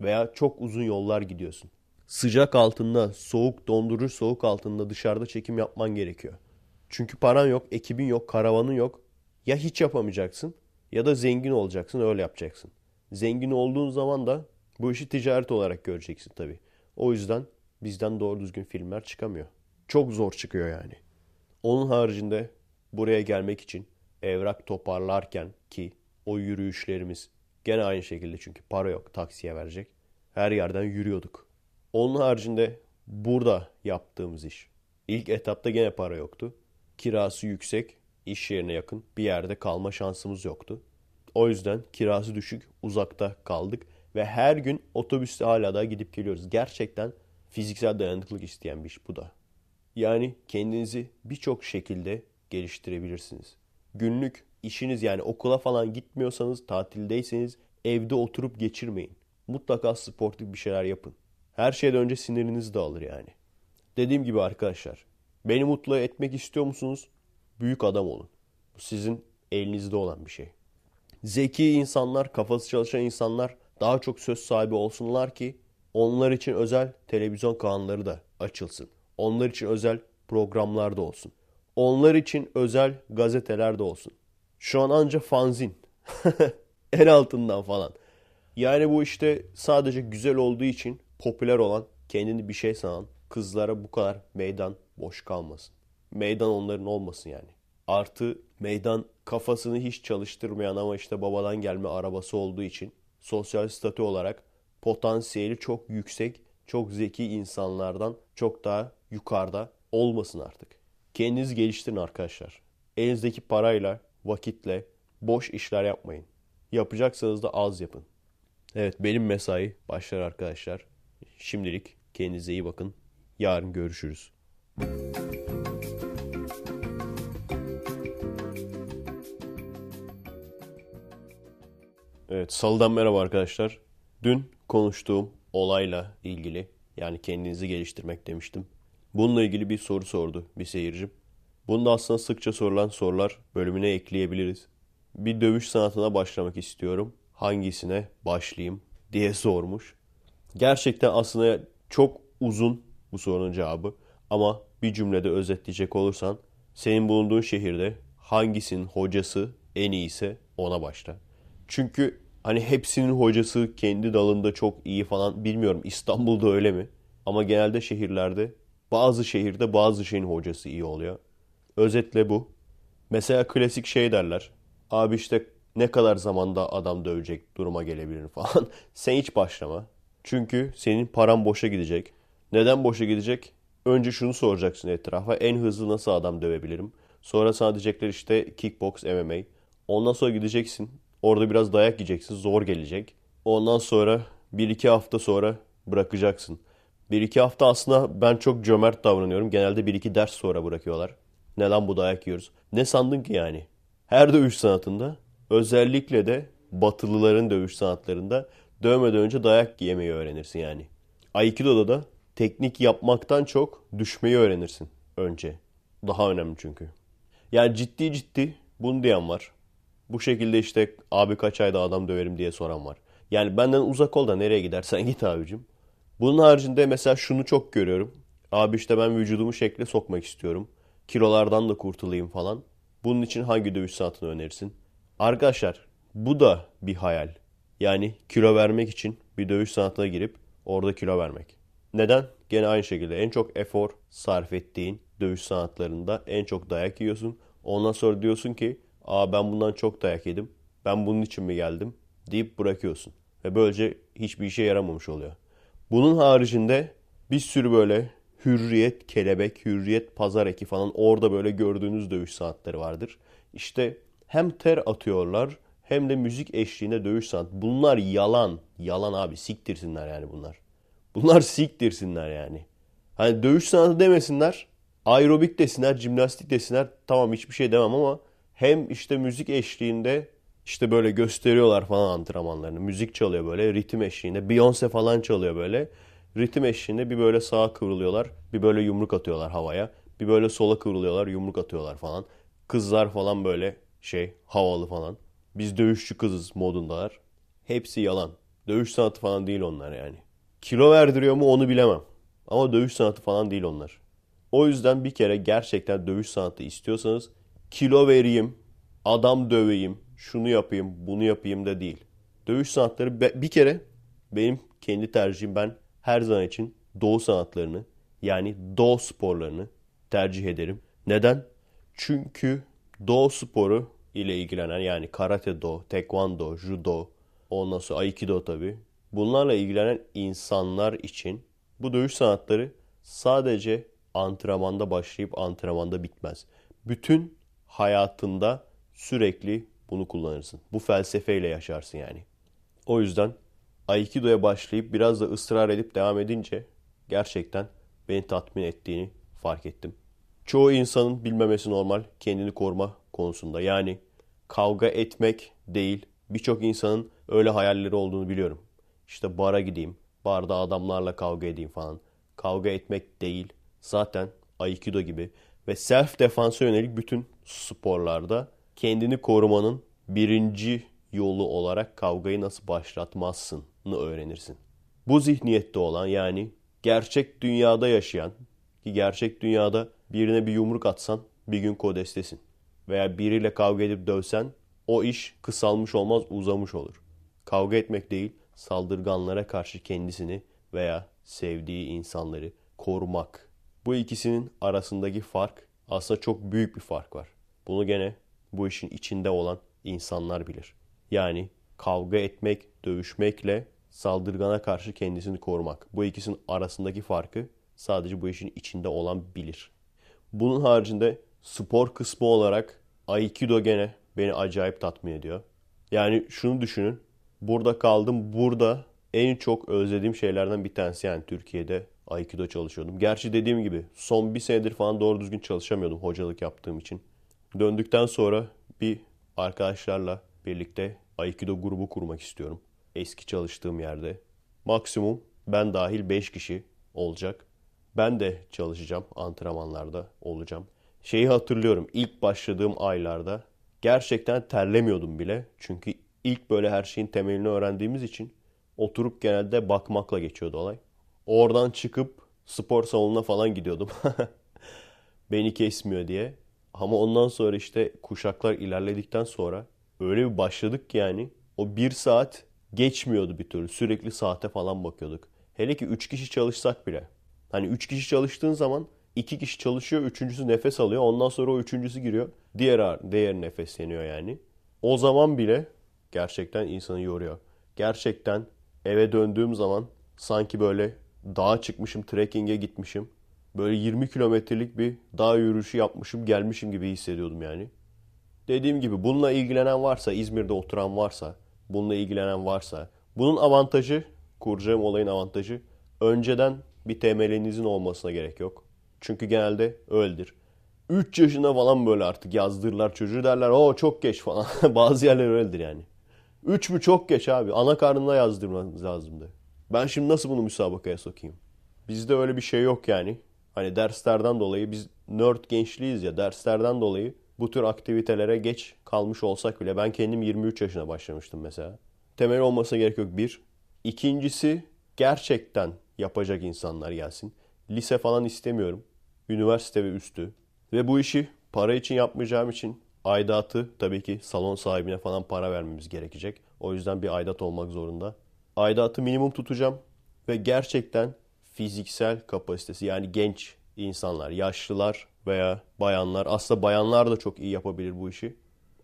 Veya çok uzun yollar gidiyorsun. Sıcak altında, soğuk, dondurucu soğuk altında dışarıda çekim yapman gerekiyor. Çünkü paran yok, ekibin yok, karavanın yok. Ya hiç yapamayacaksın ya da zengin olacaksın öyle yapacaksın. Zengin olduğun zaman da bu işi ticaret olarak göreceksin tabii. O yüzden bizden doğru düzgün filmler çıkamıyor. Çok zor çıkıyor yani. Onun haricinde buraya gelmek için evrak toparlarken ki o yürüyüşlerimiz gene aynı şekilde çünkü para yok taksiye verecek. Her yerden yürüyorduk. Onun haricinde burada yaptığımız iş. İlk etapta gene para yoktu. Kirası yüksek, iş yerine yakın bir yerde kalma şansımız yoktu. O yüzden kirası düşük, uzakta kaldık ve her gün otobüste hala da gidip geliyoruz. Gerçekten fiziksel dayanıklılık isteyen bir iş bu da. Yani kendinizi birçok şekilde geliştirebilirsiniz. Günlük işiniz yani okula falan gitmiyorsanız, tatildeyseniz evde oturup geçirmeyin. Mutlaka sportif bir şeyler yapın. Her şeyden önce siniriniz dağılır yani. Dediğim gibi arkadaşlar, beni mutlu etmek istiyor musunuz? Büyük adam olun. Bu sizin elinizde olan bir şey. Zeki insanlar, kafası çalışan insanlar daha çok söz sahibi olsunlar ki onlar için özel televizyon kanalları da açılsın. Onlar için özel programlar da olsun. Onlar için özel gazeteler de olsun. Şu an anca fanzin. en altından falan. Yani bu işte sadece güzel olduğu için popüler olan, kendini bir şey sanan kızlara bu kadar meydan boş kalmasın. Meydan onların olmasın yani. Artı meydan kafasını hiç çalıştırmayan ama işte babadan gelme arabası olduğu için sosyal statü olarak potansiyeli çok yüksek, çok zeki insanlardan çok daha yukarıda olmasın artık. Kendinizi geliştirin arkadaşlar. Elinizdeki parayla, vakitle boş işler yapmayın. Yapacaksanız da az yapın. Evet benim mesai başlar arkadaşlar. Şimdilik kendinize iyi bakın. Yarın görüşürüz. Evet salıdan merhaba arkadaşlar. Dün konuştuğum olayla ilgili yani kendinizi geliştirmek demiştim. Bununla ilgili bir soru sordu bir seyircim. Bunu da aslında sıkça sorulan sorular bölümüne ekleyebiliriz. Bir dövüş sanatına başlamak istiyorum. Hangisine başlayayım diye sormuş. Gerçekten aslında çok uzun bu sorunun cevabı. Ama bir cümlede özetleyecek olursan senin bulunduğun şehirde hangisinin hocası en iyiyse ona başla. Çünkü hani hepsinin hocası kendi dalında çok iyi falan bilmiyorum İstanbul'da öyle mi? Ama genelde şehirlerde bazı şehirde bazı şeyin hocası iyi oluyor. Özetle bu. Mesela klasik şey derler. Abi işte ne kadar zamanda adam dövecek duruma gelebilir falan. Sen hiç başlama. Çünkü senin paran boşa gidecek. Neden boşa gidecek? Önce şunu soracaksın etrafa. En hızlı nasıl adam dövebilirim? Sonra sana diyecekler işte kickbox, MMA. Ondan sonra gideceksin. Orada biraz dayak yiyeceksin. Zor gelecek. Ondan sonra bir iki hafta sonra bırakacaksın. Bir iki hafta aslında ben çok cömert davranıyorum. Genelde bir iki ders sonra bırakıyorlar. Neden bu dayak yiyoruz? Ne sandın ki yani? Her dövüş sanatında özellikle de batılıların dövüş sanatlarında dövmeden önce dayak yemeyi öğrenirsin yani. Aikido'da da teknik yapmaktan çok düşmeyi öğrenirsin önce. Daha önemli çünkü. Yani ciddi ciddi bunu diyen var. Bu şekilde işte abi kaç ayda adam döverim diye soran var. Yani benden uzak ol da nereye gidersen git abicim. Bunun haricinde mesela şunu çok görüyorum. Abi işte ben vücudumu şekle sokmak istiyorum. Kilolardan da kurtulayım falan. Bunun için hangi dövüş sanatını önerirsin? Arkadaşlar bu da bir hayal. Yani kilo vermek için bir dövüş sanatına girip orada kilo vermek. Neden? Gene aynı şekilde en çok efor sarf ettiğin dövüş sanatlarında en çok dayak yiyorsun. Ondan sonra diyorsun ki aa ben bundan çok dayak yedim. Ben bunun için mi geldim? deyip bırakıyorsun. Ve böylece hiçbir işe yaramamış oluyor. Bunun haricinde bir sürü böyle hürriyet kelebek, hürriyet pazar eki falan orada böyle gördüğünüz dövüş sanatları vardır. İşte hem ter atıyorlar hem de müzik eşliğinde dövüş sanat. Bunlar yalan. Yalan abi siktirsinler yani bunlar. Bunlar siktirsinler yani. Hani dövüş sanatı demesinler. Aerobik desinler, jimnastik desinler. Tamam hiçbir şey demem ama hem işte müzik eşliğinde işte böyle gösteriyorlar falan antrenmanlarını. Müzik çalıyor böyle ritim eşliğinde. Beyoncé falan çalıyor böyle. Ritim eşliğinde bir böyle sağa kıvrılıyorlar. Bir böyle yumruk atıyorlar havaya. Bir böyle sola kıvrılıyorlar yumruk atıyorlar falan. Kızlar falan böyle şey havalı falan. Biz dövüşçü kızız modundalar. Hepsi yalan. Dövüş sanatı falan değil onlar yani. Kilo verdiriyor mu onu bilemem. Ama dövüş sanatı falan değil onlar. O yüzden bir kere gerçekten dövüş sanatı istiyorsanız kilo vereyim, adam döveyim, şunu yapayım, bunu yapayım da değil. Dövüş sanatları bir kere benim kendi tercihim ben her zaman için doğu sanatlarını yani doğu sporlarını tercih ederim. Neden? Çünkü doğu sporu ile ilgilenen yani karate do, taekwondo, judo, ondan sonra aikido tabi. Bunlarla ilgilenen insanlar için bu dövüş sanatları sadece antrenmanda başlayıp antrenmanda bitmez. Bütün hayatında sürekli bunu kullanırsın. Bu felsefeyle yaşarsın yani. O yüzden Aikido'ya başlayıp biraz da ısrar edip devam edince gerçekten beni tatmin ettiğini fark ettim. Çoğu insanın bilmemesi normal kendini koruma konusunda. Yani kavga etmek değil. Birçok insanın öyle hayalleri olduğunu biliyorum. İşte bara gideyim, barda adamlarla kavga edeyim falan. Kavga etmek değil. Zaten Aikido gibi ve self defansa yönelik bütün sporlarda kendini korumanın birinci yolu olarak kavgayı nasıl başlatmazsın'ı öğrenirsin. Bu zihniyette olan yani gerçek dünyada yaşayan ki gerçek dünyada birine bir yumruk atsan bir gün kodestesin. Veya biriyle kavga edip dövsen o iş kısalmış olmaz uzamış olur. Kavga etmek değil saldırganlara karşı kendisini veya sevdiği insanları korumak. Bu ikisinin arasındaki fark aslında çok büyük bir fark var. Bunu gene bu işin içinde olan insanlar bilir. Yani kavga etmek, dövüşmekle saldırgana karşı kendisini korumak. Bu ikisinin arasındaki farkı sadece bu işin içinde olan bilir. Bunun haricinde spor kısmı olarak Aikido gene beni acayip tatmin ediyor. Yani şunu düşünün. Burada kaldım. Burada en çok özlediğim şeylerden bir tanesi yani Türkiye'de Aikido çalışıyordum. Gerçi dediğim gibi son bir senedir falan doğru düzgün çalışamıyordum hocalık yaptığım için. Döndükten sonra bir arkadaşlarla birlikte Aikido grubu kurmak istiyorum. Eski çalıştığım yerde. Maksimum ben dahil 5 kişi olacak. Ben de çalışacağım, antrenmanlarda olacağım. Şeyi hatırlıyorum ilk başladığım aylarda gerçekten terlemiyordum bile. Çünkü ilk böyle her şeyin temelini öğrendiğimiz için oturup genelde bakmakla geçiyordu olay. Oradan çıkıp spor salonuna falan gidiyordum. Beni kesmiyor diye. Ama ondan sonra işte kuşaklar ilerledikten sonra öyle bir başladık ki yani o bir saat geçmiyordu bir türlü. Sürekli saate falan bakıyorduk. Hele ki 3 kişi çalışsak bile. Hani 3 kişi çalıştığın zaman 2 kişi çalışıyor, üçüncüsü nefes alıyor. Ondan sonra o üçüncüsü giriyor. Diğer diğer nefesleniyor yani. O zaman bile gerçekten insanı yoruyor. Gerçekten eve döndüğüm zaman sanki böyle dağa çıkmışım, trekking'e gitmişim. Böyle 20 kilometrelik bir dağ yürüyüşü yapmışım, gelmişim gibi hissediyordum yani. Dediğim gibi bununla ilgilenen varsa, İzmir'de oturan varsa, bununla ilgilenen varsa, bunun avantajı, kuracağım olayın avantajı, önceden bir temelinizin olmasına gerek yok. Çünkü genelde öyledir. 3 yaşında falan böyle artık yazdırırlar çocuğu derler o çok geç falan. Bazı yerler öyledir yani. 3 mü çok geç abi. Ana karnına yazdırmanız lazımdı. Ben şimdi nasıl bunu müsabakaya sokayım? Bizde öyle bir şey yok yani. Hani derslerden dolayı biz nerd gençliğiz ya derslerden dolayı bu tür aktivitelere geç kalmış olsak bile ben kendim 23 yaşına başlamıştım mesela. Temel olmasına gerek yok bir. İkincisi gerçekten yapacak insanlar gelsin. Lise falan istemiyorum. Üniversite ve üstü. Ve bu işi para için yapmayacağım için aidatı tabii ki salon sahibine falan para vermemiz gerekecek. O yüzden bir aidat olmak zorunda. Aidatı minimum tutacağım ve gerçekten fiziksel kapasitesi yani genç insanlar, yaşlılar veya bayanlar aslında bayanlar da çok iyi yapabilir bu işi.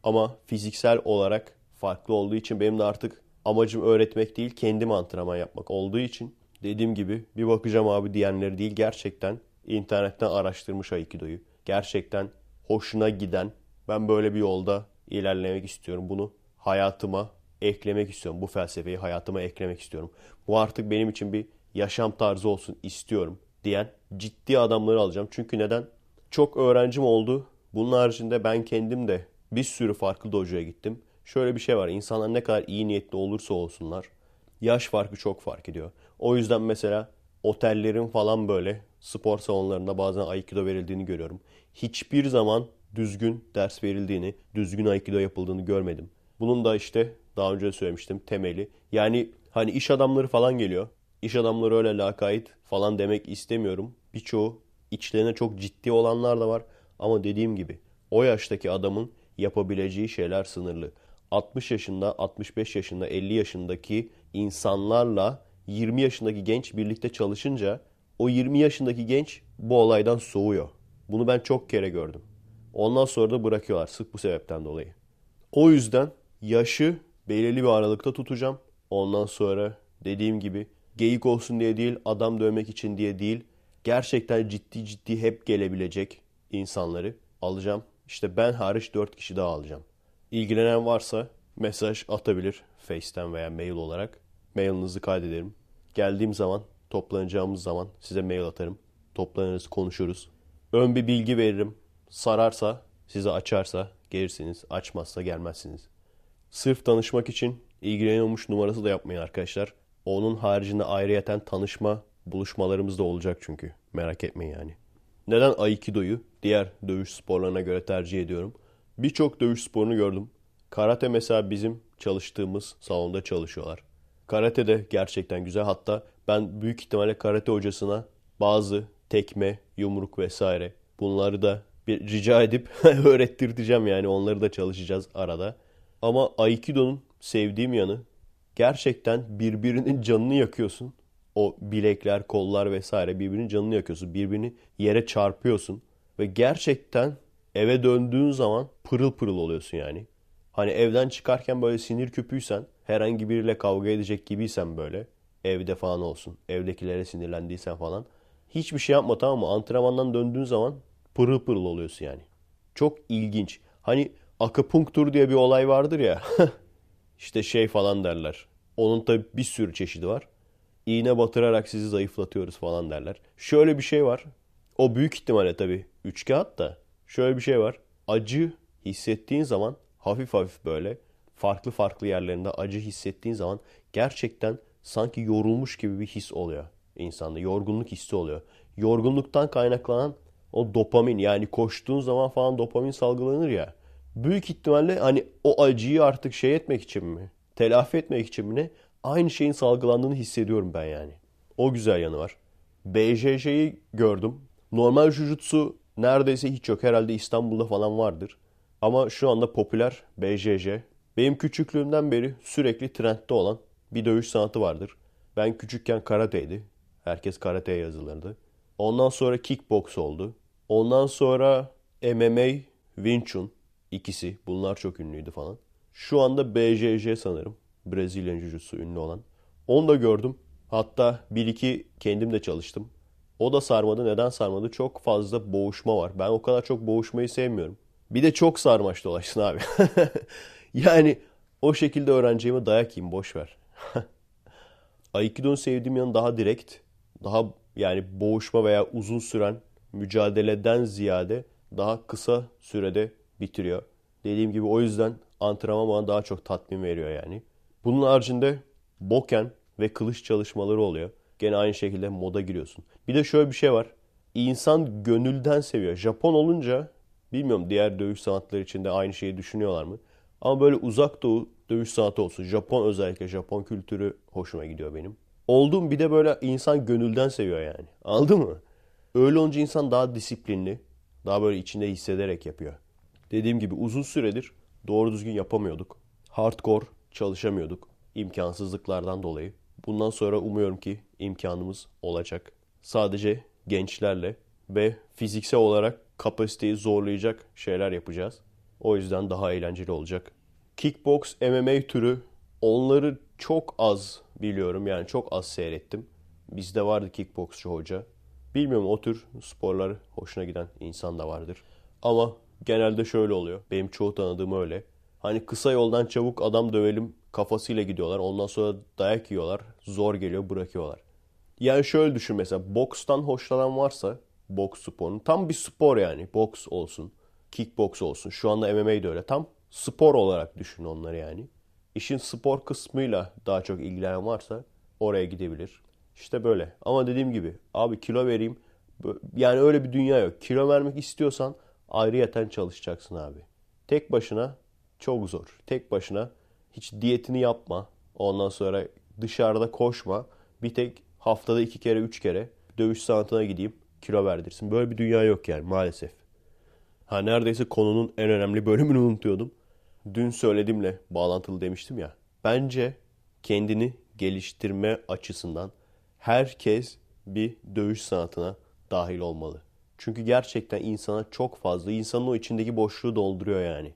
Ama fiziksel olarak farklı olduğu için benim de artık amacım öğretmek değil kendim antrenman yapmak olduğu için dediğim gibi bir bakacağım abi diyenleri değil gerçekten internetten araştırmış Aikido'yu. Gerçekten hoşuna giden ben böyle bir yolda ilerlemek istiyorum. Bunu hayatıma eklemek istiyorum. Bu felsefeyi hayatıma eklemek istiyorum. Bu artık benim için bir yaşam tarzı olsun istiyorum diyen ciddi adamları alacağım. Çünkü neden? Çok öğrencim oldu. Bunun haricinde ben kendim de bir sürü farklı dojoya gittim. Şöyle bir şey var. İnsanlar ne kadar iyi niyetli olursa olsunlar yaş farkı çok fark ediyor. O yüzden mesela otellerin falan böyle spor salonlarında bazen aikido verildiğini görüyorum. Hiçbir zaman düzgün ders verildiğini, düzgün aikido yapıldığını görmedim. Bunun da işte daha önce söylemiştim temeli. Yani hani iş adamları falan geliyor. İş adamları öyle lakayt falan demek istemiyorum. Birçoğu içlerine çok ciddi olanlar da var. Ama dediğim gibi o yaştaki adamın yapabileceği şeyler sınırlı. 60 yaşında, 65 yaşında, 50 yaşındaki insanlarla 20 yaşındaki genç birlikte çalışınca o 20 yaşındaki genç bu olaydan soğuyor. Bunu ben çok kere gördüm. Ondan sonra da bırakıyorlar sırf bu sebepten dolayı. O yüzden yaşı belirli bir aralıkta tutacağım. Ondan sonra dediğim gibi geyik olsun diye değil, adam dövmek için diye değil. Gerçekten ciddi ciddi hep gelebilecek insanları alacağım. İşte ben hariç 4 kişi daha alacağım. İlgilenen varsa mesaj atabilir Face'ten veya mail olarak. Mailinizi kaydederim. Geldiğim zaman, toplanacağımız zaman size mail atarım. Toplanırız, konuşuruz. Ön bir bilgi veririm. Sararsa, size açarsa gelirsiniz. Açmazsa gelmezsiniz. Sırf tanışmak için ilgileniyormuş numarası da yapmayın arkadaşlar. Onun haricinde ayrıyeten tanışma buluşmalarımız da olacak çünkü. Merak etmeyin yani. Neden Aikido'yu diğer dövüş sporlarına göre tercih ediyorum? Birçok dövüş sporunu gördüm. Karate mesela bizim çalıştığımız salonda çalışıyorlar. Karate de gerçekten güzel. Hatta ben büyük ihtimalle karate hocasına bazı tekme, yumruk vesaire bunları da bir rica edip öğrettireceğim yani onları da çalışacağız arada. Ama Aikido'nun sevdiğim yanı gerçekten birbirinin canını yakıyorsun. O bilekler, kollar vesaire birbirinin canını yakıyorsun. Birbirini yere çarpıyorsun. Ve gerçekten eve döndüğün zaman pırıl pırıl oluyorsun yani. Hani evden çıkarken böyle sinir küpüysen, herhangi biriyle kavga edecek gibiysen böyle, evde falan olsun, evdekilere sinirlendiysen falan, hiçbir şey yapma tamam mı? Antrenmandan döndüğün zaman pırıl pırıl oluyorsun yani. Çok ilginç. Hani akupunktur diye bir olay vardır ya. işte şey falan derler. Onun tabi bir sürü çeşidi var. İğne batırarak sizi zayıflatıyoruz falan derler. Şöyle bir şey var. O büyük ihtimalle tabi üç kağıt da. Şöyle bir şey var. Acı hissettiğin zaman hafif hafif böyle farklı farklı yerlerinde acı hissettiğin zaman gerçekten sanki yorulmuş gibi bir his oluyor insanda. Yorgunluk hissi oluyor. Yorgunluktan kaynaklanan o dopamin yani koştuğun zaman falan dopamin salgılanır ya. Büyük ihtimalle hani o acıyı artık şey etmek için mi? Telafi etmek için mi? Aynı şeyin salgılandığını hissediyorum ben yani. O güzel yanı var. BJJ'yi gördüm. Normal jujutsu neredeyse hiç yok. Herhalde İstanbul'da falan vardır. Ama şu anda popüler BJJ. Benim küçüklüğümden beri sürekli trendde olan bir dövüş sanatı vardır. Ben küçükken karateydi. Herkes karateye yazılırdı. Ondan sonra kickbox oldu. Ondan sonra MMA, Wing Chun ikisi. Bunlar çok ünlüydü falan. Şu anda BJJ sanırım. Brezilya Jiu-Jitsu ünlü olan. Onu da gördüm. Hatta bir iki kendim de çalıştım. O da sarmadı. Neden sarmadı? Çok fazla boğuşma var. Ben o kadar çok boğuşmayı sevmiyorum. Bir de çok sarmaş dolaşsın abi. yani o şekilde öğreneceğime dayak yiyeyim boş ver. Aikido'nun sevdiğim yanı daha direkt. Daha yani boğuşma veya uzun süren mücadeleden ziyade daha kısa sürede bitiriyor. Dediğim gibi o yüzden antrenman bana daha çok tatmin veriyor yani. Bunun haricinde boken ve kılıç çalışmaları oluyor. Gene aynı şekilde moda giriyorsun. Bir de şöyle bir şey var. İnsan gönülden seviyor. Japon olunca bilmiyorum diğer dövüş sanatları içinde aynı şeyi düşünüyorlar mı? Ama böyle uzak doğu dövüş sanatı olsun. Japon özellikle Japon kültürü hoşuma gidiyor benim. Olduğum bir de böyle insan gönülden seviyor yani. Anladın mı? Öyle olunca insan daha disiplinli, daha böyle içinde hissederek yapıyor. Dediğim gibi uzun süredir doğru düzgün yapamıyorduk. Hardcore çalışamıyorduk imkansızlıklardan dolayı. Bundan sonra umuyorum ki imkanımız olacak. Sadece gençlerle ve fiziksel olarak kapasiteyi zorlayacak şeyler yapacağız. O yüzden daha eğlenceli olacak. Kickbox, MMA türü onları çok az biliyorum. Yani çok az seyrettim. Bizde vardı kickboxçu hoca. Bilmiyorum o tür sporlar hoşuna giden insan da vardır. Ama genelde şöyle oluyor. Benim çoğu tanıdığım öyle. Hani kısa yoldan çabuk adam dövelim kafasıyla gidiyorlar. Ondan sonra dayak yiyorlar. Zor geliyor bırakıyorlar. Yani şöyle düşün mesela bokstan hoşlanan varsa boks sporunu tam bir spor yani. Boks olsun, kickbox olsun. Şu anda MMA de öyle. Tam spor olarak düşün onları yani. İşin spor kısmıyla daha çok ilgilenen varsa oraya gidebilir. İşte böyle. Ama dediğim gibi abi kilo vereyim. Yani öyle bir dünya yok. Kilo vermek istiyorsan ayrıyeten çalışacaksın abi. Tek başına çok zor. Tek başına hiç diyetini yapma. Ondan sonra dışarıda koşma. Bir tek haftada iki kere üç kere dövüş sanatına gideyim kilo verdirsin. Böyle bir dünya yok yani maalesef. Ha neredeyse konunun en önemli bölümünü unutuyordum. Dün söylediğimle bağlantılı demiştim ya. Bence kendini geliştirme açısından herkes bir dövüş sanatına dahil olmalı. Çünkü gerçekten insana çok fazla, insanın o içindeki boşluğu dolduruyor yani.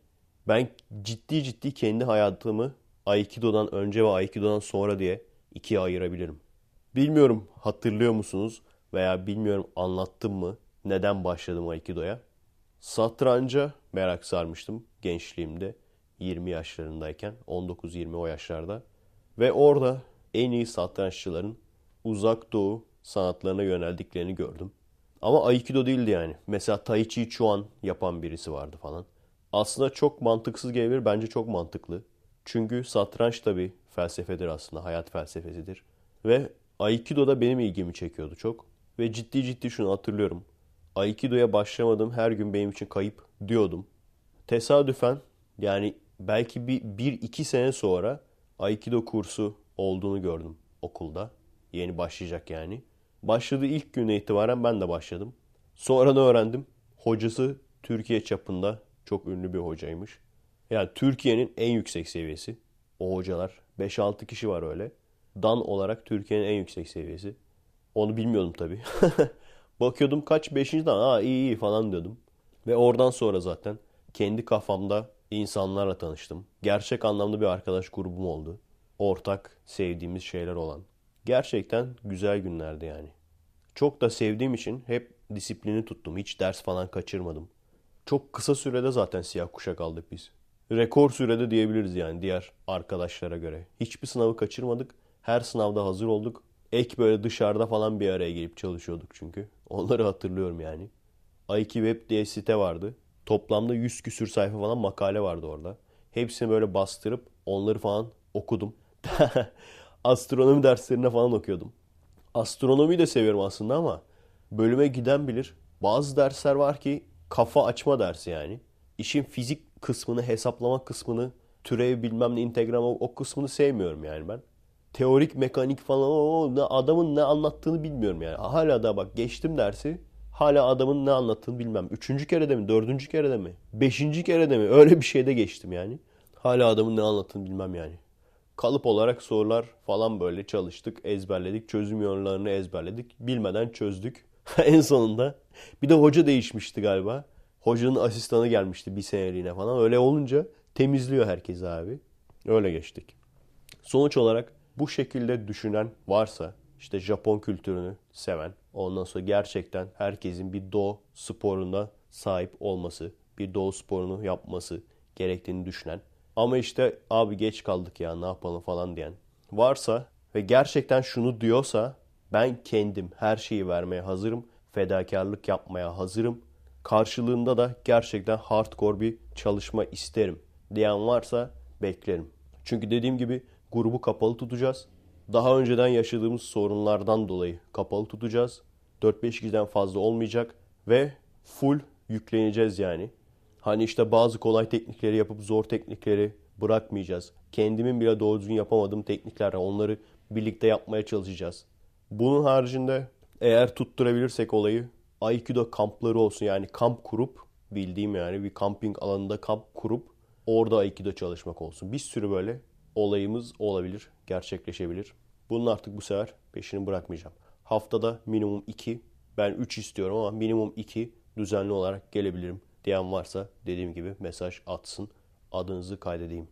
Ben ciddi ciddi kendi hayatımı Aikido'dan önce ve Aikido'dan sonra diye ikiye ayırabilirim. Bilmiyorum hatırlıyor musunuz veya bilmiyorum anlattım mı neden başladım Aikido'ya. Satranca merak sarmıştım gençliğimde 20 yaşlarındayken 19-20 o yaşlarda. Ve orada en iyi satranççıların uzak doğu sanatlarına yöneldiklerini gördüm. Ama Aikido değildi yani. Mesela Tai Chi Chuan yapan birisi vardı falan. Aslında çok mantıksız gelebilir. Bence çok mantıklı. Çünkü satranç tabii felsefedir aslında. Hayat felsefesidir. Ve Aikido da benim ilgimi çekiyordu çok. Ve ciddi ciddi şunu hatırlıyorum. Aikido'ya başlamadım her gün benim için kayıp diyordum. Tesadüfen yani belki bir, bir iki sene sonra Aikido kursu olduğunu gördüm okulda. Yeni başlayacak yani. Başladığı ilk güne itibaren ben de başladım. Sonra da öğrendim. Hocası Türkiye çapında çok ünlü bir hocaymış. Yani Türkiye'nin en yüksek seviyesi. O hocalar. 5-6 kişi var öyle. Dan olarak Türkiye'nin en yüksek seviyesi. Onu bilmiyordum tabii. Bakıyordum kaç 5. dan. Aa iyi iyi falan diyordum. Ve oradan sonra zaten kendi kafamda insanlarla tanıştım. Gerçek anlamda bir arkadaş grubum oldu. Ortak sevdiğimiz şeyler olan. Gerçekten güzel günlerdi yani. Çok da sevdiğim için hep disiplini tuttum. Hiç ders falan kaçırmadım. Çok kısa sürede zaten siyah kuşak aldık biz. Rekor sürede diyebiliriz yani diğer arkadaşlara göre. Hiçbir sınavı kaçırmadık. Her sınavda hazır olduk. Ek böyle dışarıda falan bir araya gelip çalışıyorduk çünkü. Onları hatırlıyorum yani. A2 Web diye site vardı. Toplamda 100 küsür sayfa falan makale vardı orada. Hepsini böyle bastırıp onları falan okudum. Astronomi derslerine falan okuyordum. Astronomiyi de seviyorum aslında ama bölüme giden bilir. Bazı dersler var ki kafa açma dersi yani. İşin fizik kısmını, hesaplama kısmını, türev bilmem ne, integral o, o kısmını sevmiyorum yani ben. Teorik mekanik falan o, ne adamın ne anlattığını bilmiyorum yani. Hala da bak geçtim dersi hala adamın ne anlattığını bilmem. Üçüncü kerede mi, dördüncü kerede mi, beşinci kerede mi öyle bir şeyde geçtim yani. Hala adamın ne anlattığını bilmem yani. Kalıp olarak sorular falan böyle çalıştık, ezberledik, çözüm yollarını ezberledik. Bilmeden çözdük. en sonunda bir de hoca değişmişti galiba. Hocanın asistanı gelmişti bir seneliğine falan. Öyle olunca temizliyor herkes abi. Öyle geçtik. Sonuç olarak bu şekilde düşünen varsa işte Japon kültürünü seven ondan sonra gerçekten herkesin bir doğu sporuna sahip olması, bir doğu sporunu yapması gerektiğini düşünen ama işte abi geç kaldık ya ne yapalım falan diyen varsa ve gerçekten şunu diyorsa ben kendim her şeyi vermeye hazırım, fedakarlık yapmaya hazırım. Karşılığında da gerçekten hardcore bir çalışma isterim diyen varsa beklerim. Çünkü dediğim gibi grubu kapalı tutacağız. Daha önceden yaşadığımız sorunlardan dolayı kapalı tutacağız. 4-5 kişiden fazla olmayacak ve full yükleneceğiz yani. Hani işte bazı kolay teknikleri yapıp zor teknikleri bırakmayacağız. Kendimin bile doğru düzgün yapamadığım teknikler onları birlikte yapmaya çalışacağız. Bunun haricinde eğer tutturabilirsek olayı Aikido kampları olsun yani kamp kurup bildiğim yani bir kamping alanında kamp kurup orada Aikido çalışmak olsun. Bir sürü böyle olayımız olabilir, gerçekleşebilir. Bunun artık bu sefer peşini bırakmayacağım. Haftada minimum 2, ben 3 istiyorum ama minimum 2 düzenli olarak gelebilirim diyen varsa dediğim gibi mesaj atsın. Adınızı kaydedeyim.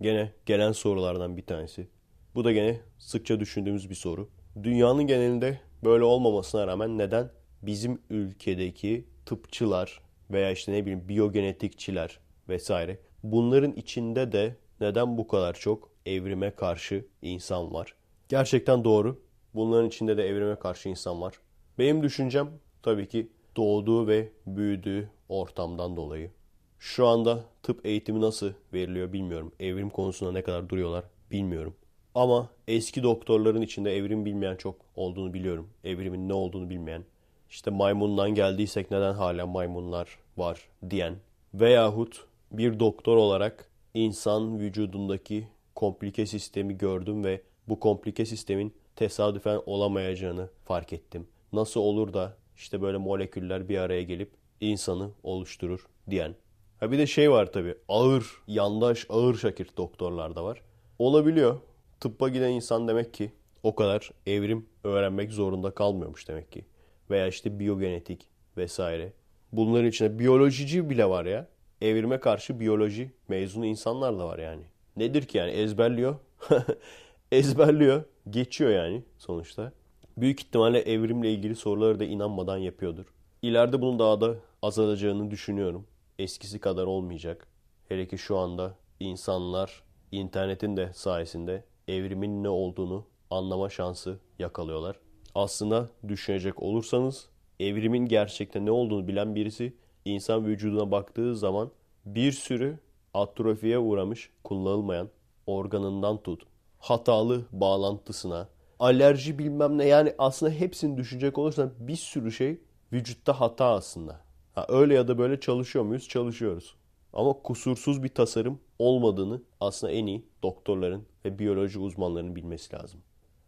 Gene gelen sorulardan bir tanesi. Bu da gene sıkça düşündüğümüz bir soru. Dünyanın genelinde böyle olmamasına rağmen neden bizim ülkedeki tıpçılar veya işte ne bileyim biyogenetikçiler vesaire bunların içinde de neden bu kadar çok evrime karşı insan var? Gerçekten doğru. Bunların içinde de evrime karşı insan var. Benim düşüncem tabii ki doğduğu ve büyüdüğü ortamdan dolayı. Şu anda tıp eğitimi nasıl veriliyor bilmiyorum. Evrim konusunda ne kadar duruyorlar bilmiyorum. Ama eski doktorların içinde evrim bilmeyen çok olduğunu biliyorum. Evrimin ne olduğunu bilmeyen. İşte maymundan geldiysek neden hala maymunlar var diyen. Veyahut bir doktor olarak insan vücudundaki komplike sistemi gördüm ve bu komplike sistemin tesadüfen olamayacağını fark ettim. Nasıl olur da işte böyle moleküller bir araya gelip insanı oluşturur diyen. Ha bir de şey var tabi ağır, yandaş, ağır şakir doktorlar da var. Olabiliyor. Tıbba giden insan demek ki o kadar evrim öğrenmek zorunda kalmıyormuş demek ki. Veya işte biyogenetik vesaire. Bunların içinde biyolojici bile var ya. evrime karşı biyoloji mezunu insanlar da var yani. Nedir ki yani ezberliyor. ezberliyor. Geçiyor yani sonuçta. Büyük ihtimalle evrimle ilgili soruları da inanmadan yapıyordur. İleride bunun daha da azalacağını düşünüyorum. Eskisi kadar olmayacak. Hele ki şu anda insanlar internetin de sayesinde evrimin ne olduğunu anlama şansı yakalıyorlar. Aslında düşünecek olursanız evrimin gerçekten ne olduğunu bilen birisi insan vücuduna baktığı zaman bir sürü atrofiye uğramış, kullanılmayan organından tut, hatalı bağlantısına, alerji bilmem ne yani aslında hepsini düşünecek olursan bir sürü şey vücutta hata aslında. Ha, öyle ya da böyle çalışıyor muyuz? Çalışıyoruz. Ama kusursuz bir tasarım olmadığını aslında en iyi doktorların ve biyoloji uzmanlarının bilmesi lazım.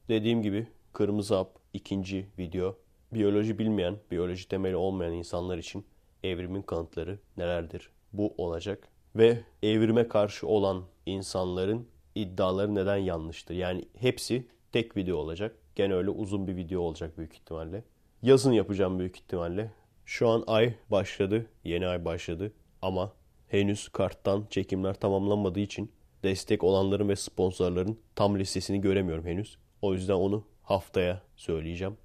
Dediğim gibi Kırmızı Hap ikinci video biyoloji bilmeyen, biyoloji temeli olmayan insanlar için evrimin kanıtları nelerdir? Bu olacak. Ve evrime karşı olan insanların iddiaları neden yanlıştır? Yani hepsi tek video olacak. Gene öyle uzun bir video olacak büyük ihtimalle. Yazın yapacağım büyük ihtimalle. Şu an ay başladı. Yeni ay başladı. Ama henüz karttan çekimler tamamlanmadığı için destek olanların ve sponsorların tam listesini göremiyorum henüz. O yüzden onu haftaya söyleyeceğim.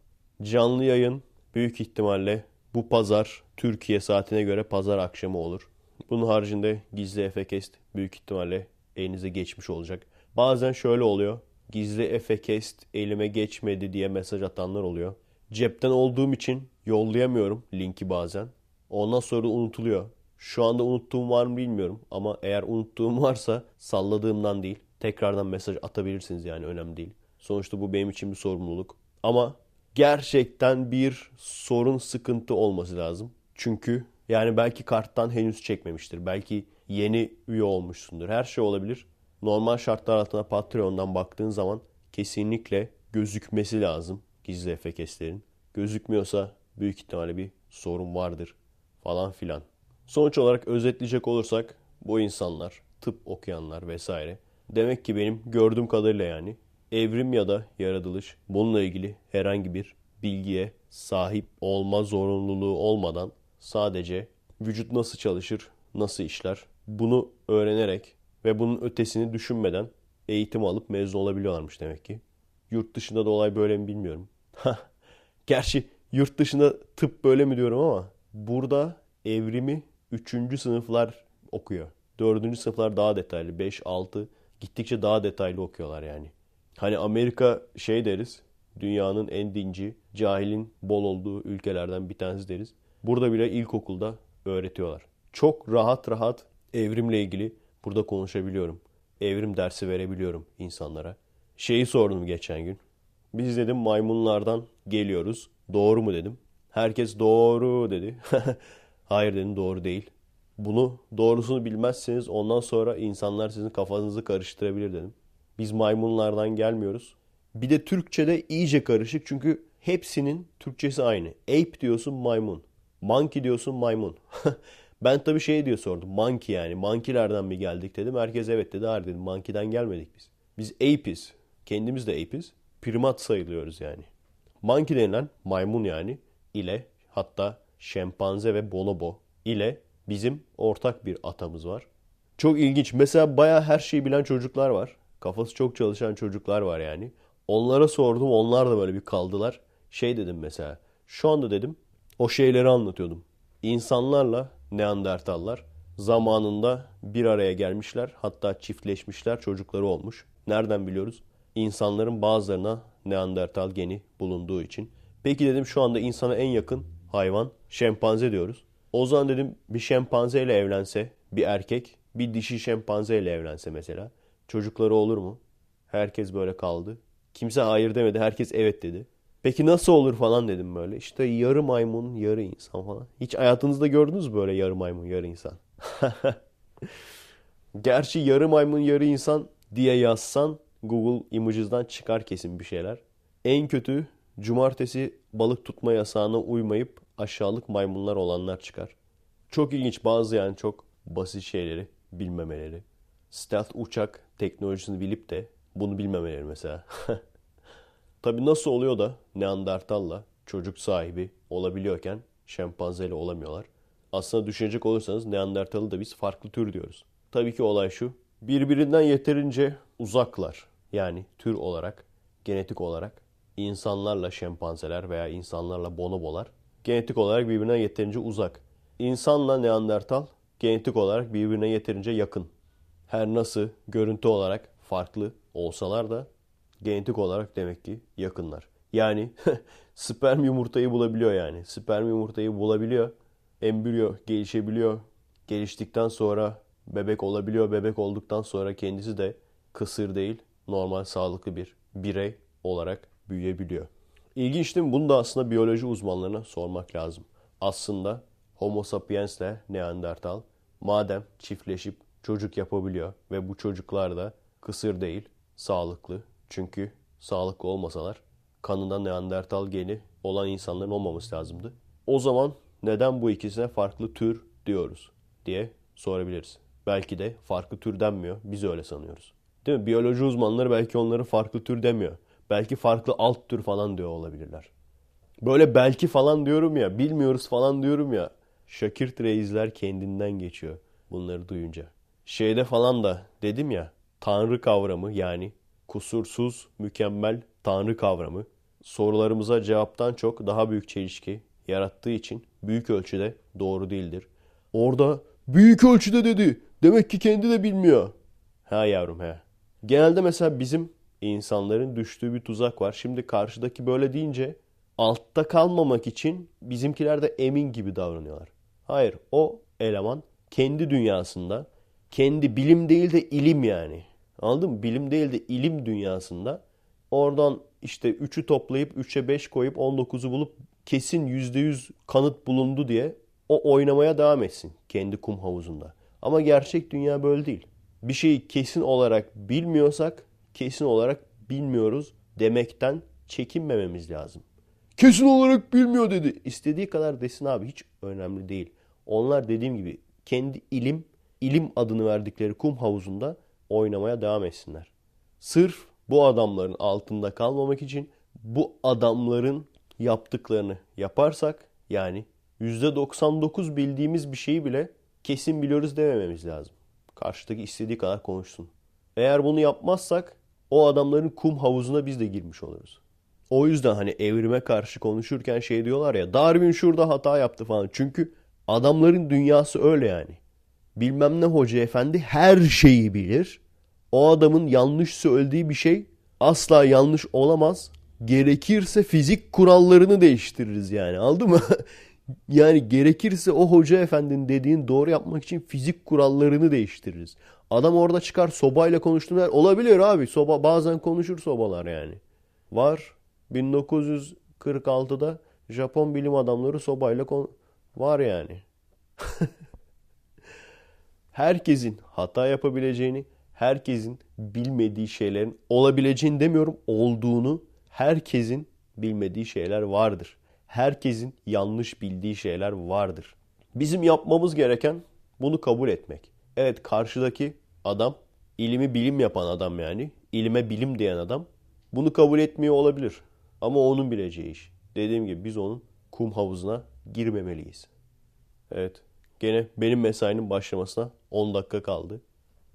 Canlı yayın büyük ihtimalle bu pazar Türkiye saatine göre pazar akşamı olur. Bunun haricinde gizli Efekest büyük ihtimalle elinize geçmiş olacak. Bazen şöyle oluyor. Gizli Efekest elime geçmedi diye mesaj atanlar oluyor. Cepten olduğum için yollayamıyorum linki bazen. Ondan sonra unutuluyor. Şu anda unuttuğum var mı bilmiyorum ama eğer unuttuğum varsa salladığımdan değil. Tekrardan mesaj atabilirsiniz yani önemli değil. Sonuçta bu benim için bir sorumluluk. Ama gerçekten bir sorun sıkıntı olması lazım. Çünkü yani belki karttan henüz çekmemiştir. Belki yeni üye olmuşsundur. Her şey olabilir. Normal şartlar altında Patreon'dan baktığın zaman kesinlikle gözükmesi lazım gizli efekeslerin. Gözükmüyorsa büyük ihtimalle bir sorun vardır falan filan. Sonuç olarak özetleyecek olursak bu insanlar, tıp okuyanlar vesaire demek ki benim gördüğüm kadarıyla yani evrim ya da yaratılış bununla ilgili herhangi bir bilgiye sahip olma zorunluluğu olmadan sadece vücut nasıl çalışır, nasıl işler bunu öğrenerek ve bunun ötesini düşünmeden eğitim alıp mezun olabiliyorlarmış demek ki. Yurt dışında da olay böyle mi bilmiyorum. Gerçi yurt dışında tıp böyle mi diyorum ama burada evrimi 3. sınıflar okuyor. 4. sınıflar daha detaylı. 5, 6 gittikçe daha detaylı okuyorlar yani. Hani Amerika şey deriz. Dünyanın en dinci, cahilin bol olduğu ülkelerden bir tanesi deriz. Burada bile ilkokulda öğretiyorlar. Çok rahat rahat evrimle ilgili burada konuşabiliyorum. Evrim dersi verebiliyorum insanlara. Şeyi sordum geçen gün. Biz dedim maymunlardan geliyoruz. Doğru mu dedim. Herkes doğru dedi. Hayır dedim doğru değil. Bunu doğrusunu bilmezseniz ondan sonra insanlar sizin kafanızı karıştırabilir dedim. Biz maymunlardan gelmiyoruz. Bir de Türkçe'de iyice karışık çünkü hepsinin Türkçesi aynı. Ape diyorsun maymun. Monkey diyorsun maymun. ben tabii şey diye sordum. Monkey yani. Monkey'lerden mi geldik dedim. Herkes evet dedi. Hayır dedim. Monkey'den gelmedik biz. Biz ape'iz. Kendimiz de ape'iz. Primat sayılıyoruz yani. Monkey denilen maymun yani ile hatta şempanze ve bonobo ile bizim ortak bir atamız var. Çok ilginç. Mesela baya her şeyi bilen çocuklar var. Kafası çok çalışan çocuklar var yani. Onlara sordum. Onlar da böyle bir kaldılar. Şey dedim mesela. Şu anda dedim o şeyleri anlatıyordum. İnsanlarla Neandertallar zamanında bir araya gelmişler. Hatta çiftleşmişler. Çocukları olmuş. Nereden biliyoruz? İnsanların bazılarına Neandertal geni bulunduğu için. Peki dedim şu anda insana en yakın hayvan şempanze diyoruz. O zaman dedim bir şempanze ile evlense bir erkek bir dişi şempanze ile evlense mesela çocukları olur mu? Herkes böyle kaldı. Kimse hayır demedi. Herkes evet dedi. Peki nasıl olur falan dedim böyle. İşte yarı maymun, yarı insan falan. Hiç hayatınızda gördünüz mü böyle yarı maymun, yarı insan? Gerçi yarı maymun, yarı insan diye yazsan Google Images'dan çıkar kesin bir şeyler. En kötü cumartesi balık tutma yasağına uymayıp aşağılık maymunlar olanlar çıkar. Çok ilginç bazı yani çok basit şeyleri bilmemeleri. Stealth uçak teknolojisini bilip de bunu bilmemeleri mesela. Tabi nasıl oluyor da Neandertal'la çocuk sahibi olabiliyorken şempanzeyle olamıyorlar. Aslında düşünecek olursanız Neandertal'ı da biz farklı tür diyoruz. Tabii ki olay şu. Birbirinden yeterince uzaklar. Yani tür olarak, genetik olarak insanlarla şempanzeler veya insanlarla bonobolar genetik olarak birbirine yeterince uzak. İnsanla Neandertal genetik olarak birbirine yeterince yakın. Her nasıl görüntü olarak farklı olsalar da genetik olarak demek ki yakınlar. Yani sperm yumurtayı bulabiliyor yani. Sperm yumurtayı bulabiliyor. Embriyo gelişebiliyor. Geliştikten sonra bebek olabiliyor. Bebek olduktan sonra kendisi de kısır değil, normal sağlıklı bir birey olarak büyüyebiliyor. İlginç değil mi? Bunu da aslında biyoloji uzmanlarına sormak lazım. Aslında Homo sapiens ile Neandertal madem çiftleşip çocuk yapabiliyor ve bu çocuklar da kısır değil, sağlıklı. Çünkü sağlıklı olmasalar kanında Neandertal geni olan insanların olmaması lazımdı. O zaman neden bu ikisine farklı tür diyoruz diye sorabiliriz. Belki de farklı tür denmiyor. Biz öyle sanıyoruz. Değil mi? Biyoloji uzmanları belki onları farklı tür demiyor. Belki farklı alt tür falan diyor olabilirler. Böyle belki falan diyorum ya, bilmiyoruz falan diyorum ya. Şakirt reisler kendinden geçiyor bunları duyunca. Şeyde falan da dedim ya, tanrı kavramı yani kusursuz, mükemmel tanrı kavramı sorularımıza cevaptan çok daha büyük çelişki yarattığı için büyük ölçüde doğru değildir. Orada büyük ölçüde dedi. Demek ki kendi de bilmiyor. Ha yavrum he. Genelde mesela bizim insanların düştüğü bir tuzak var. Şimdi karşıdaki böyle deyince altta kalmamak için bizimkiler de emin gibi davranıyorlar. Hayır o eleman kendi dünyasında kendi bilim değil de ilim yani. Anladın mı? Bilim değil de ilim dünyasında oradan işte 3'ü toplayıp 3'e 5 koyup 19'u bulup kesin %100 kanıt bulundu diye o oynamaya devam etsin kendi kum havuzunda. Ama gerçek dünya böyle değil. Bir şeyi kesin olarak bilmiyorsak kesin olarak bilmiyoruz demekten çekinmememiz lazım. Kesin olarak bilmiyor dedi. İstediği kadar desin abi hiç önemli değil. Onlar dediğim gibi kendi ilim, ilim adını verdikleri kum havuzunda oynamaya devam etsinler. Sırf bu adamların altında kalmamak için bu adamların yaptıklarını yaparsak yani %99 bildiğimiz bir şeyi bile kesin biliyoruz demememiz lazım. Karşıdaki istediği kadar konuşsun. Eğer bunu yapmazsak o adamların kum havuzuna biz de girmiş oluruz. O yüzden hani evrime karşı konuşurken şey diyorlar ya Darwin şurada hata yaptı falan. Çünkü adamların dünyası öyle yani. Bilmem ne hoca efendi her şeyi bilir. O adamın yanlış söylediği bir şey asla yanlış olamaz. Gerekirse fizik kurallarını değiştiririz yani. Aldı mı? yani gerekirse o hoca efendinin dediğin doğru yapmak için fizik kurallarını değiştiririz. Adam orada çıkar sobayla konuştuğunda olabilir abi. Soba bazen konuşur sobalar yani. Var. 1946'da Japon bilim adamları sobayla kon var yani. herkesin hata yapabileceğini, herkesin bilmediği şeylerin olabileceğini demiyorum, olduğunu herkesin bilmediği şeyler vardır. Herkesin yanlış bildiği şeyler vardır. Bizim yapmamız gereken bunu kabul etmek. Evet karşıdaki adam ilimi bilim yapan adam yani. ilime bilim diyen adam. Bunu kabul etmiyor olabilir. Ama onun bileceği iş. Dediğim gibi biz onun kum havuzuna girmemeliyiz. Evet. Gene benim mesainin başlamasına 10 dakika kaldı.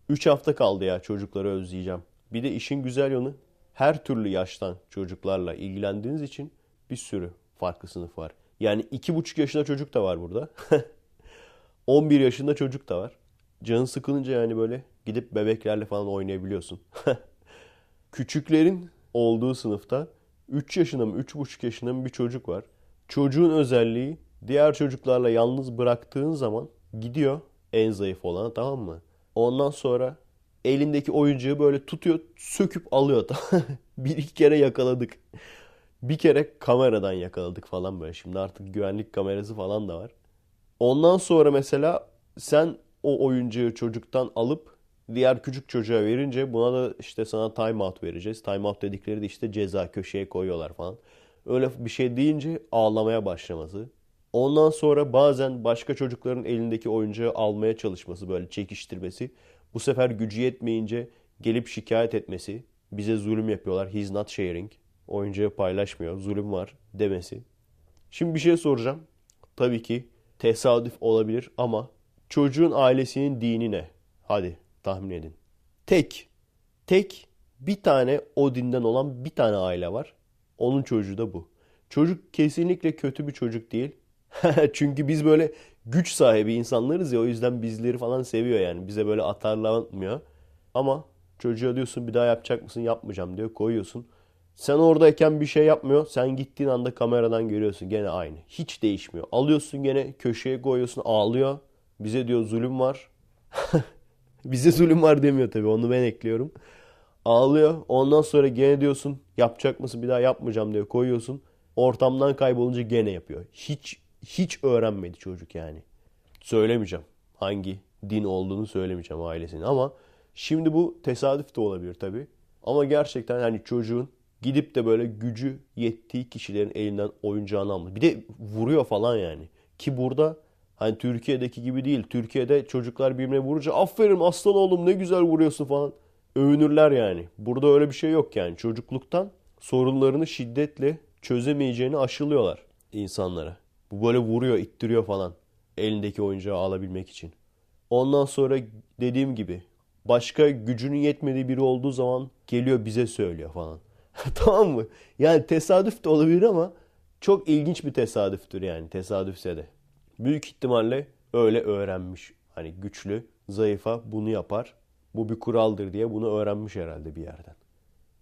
3 hafta kaldı ya çocukları özleyeceğim. Bir de işin güzel yanı her türlü yaştan çocuklarla ilgilendiğiniz için bir sürü farklı sınıf var. Yani 2,5 yaşında çocuk da var burada. 11 yaşında çocuk da var. Canın sıkılınca yani böyle gidip bebeklerle falan oynayabiliyorsun. Küçüklerin olduğu sınıfta 3 yaşında mı 3,5 yaşında mı bir çocuk var. Çocuğun özelliği diğer çocuklarla yalnız bıraktığın zaman gidiyor en zayıf olana tamam mı? Ondan sonra elindeki oyuncağı böyle tutuyor söküp alıyor. bir iki kere yakaladık. Bir kere kameradan yakaladık falan böyle. Şimdi artık güvenlik kamerası falan da var. Ondan sonra mesela sen o oyuncağı çocuktan alıp diğer küçük çocuğa verince buna da işte sana time out vereceğiz. Time out dedikleri de işte ceza köşeye koyuyorlar falan. Öyle bir şey deyince ağlamaya başlaması. Ondan sonra bazen başka çocukların elindeki oyuncağı almaya çalışması böyle çekiştirmesi. Bu sefer gücü yetmeyince gelip şikayet etmesi. Bize zulüm yapıyorlar. He's not sharing. Oyuncağı paylaşmıyor. Zulüm var demesi. Şimdi bir şey soracağım. Tabii ki tesadüf olabilir ama çocuğun ailesinin dini ne? Hadi tahmin edin. Tek, tek bir tane o dinden olan bir tane aile var. Onun çocuğu da bu. Çocuk kesinlikle kötü bir çocuk değil. Çünkü biz böyle güç sahibi insanlarız ya o yüzden bizleri falan seviyor yani. Bize böyle atarlanmıyor. Ama çocuğa diyorsun bir daha yapacak mısın? Yapmayacağım diyor. Koyuyorsun. Sen oradayken bir şey yapmıyor. Sen gittiğin anda kameradan görüyorsun. Gene aynı. Hiç değişmiyor. Alıyorsun gene köşeye koyuyorsun. Ağlıyor. Bize diyor zulüm var. Bize zulüm var demiyor tabii. Onu ben ekliyorum. Ağlıyor. Ondan sonra gene diyorsun yapacak mısın? Bir daha yapmayacağım diyor. Koyuyorsun. Ortamdan kaybolunca gene yapıyor. Hiç hiç öğrenmedi çocuk yani. Söylemeyeceğim. Hangi din olduğunu söylemeyeceğim ailesinin ama şimdi bu tesadüf de olabilir tabii. Ama gerçekten hani çocuğun gidip de böyle gücü yettiği kişilerin elinden oyuncağını almış. Bir de vuruyor falan yani. Ki burada hani Türkiye'deki gibi değil. Türkiye'de çocuklar birbirine vurunca aferin aslan oğlum ne güzel vuruyorsun falan. Övünürler yani. Burada öyle bir şey yok yani. Çocukluktan sorunlarını şiddetle çözemeyeceğini aşılıyorlar insanlara. Bu böyle vuruyor, ittiriyor falan. Elindeki oyuncağı alabilmek için. Ondan sonra dediğim gibi başka gücünün yetmediği biri olduğu zaman geliyor bize söylüyor falan. tamam mı? Yani tesadüf de olabilir ama çok ilginç bir tesadüftür yani tesadüfse de. Büyük ihtimalle öyle öğrenmiş. Hani güçlü, zayıfa bunu yapar. Bu bir kuraldır diye bunu öğrenmiş herhalde bir yerden.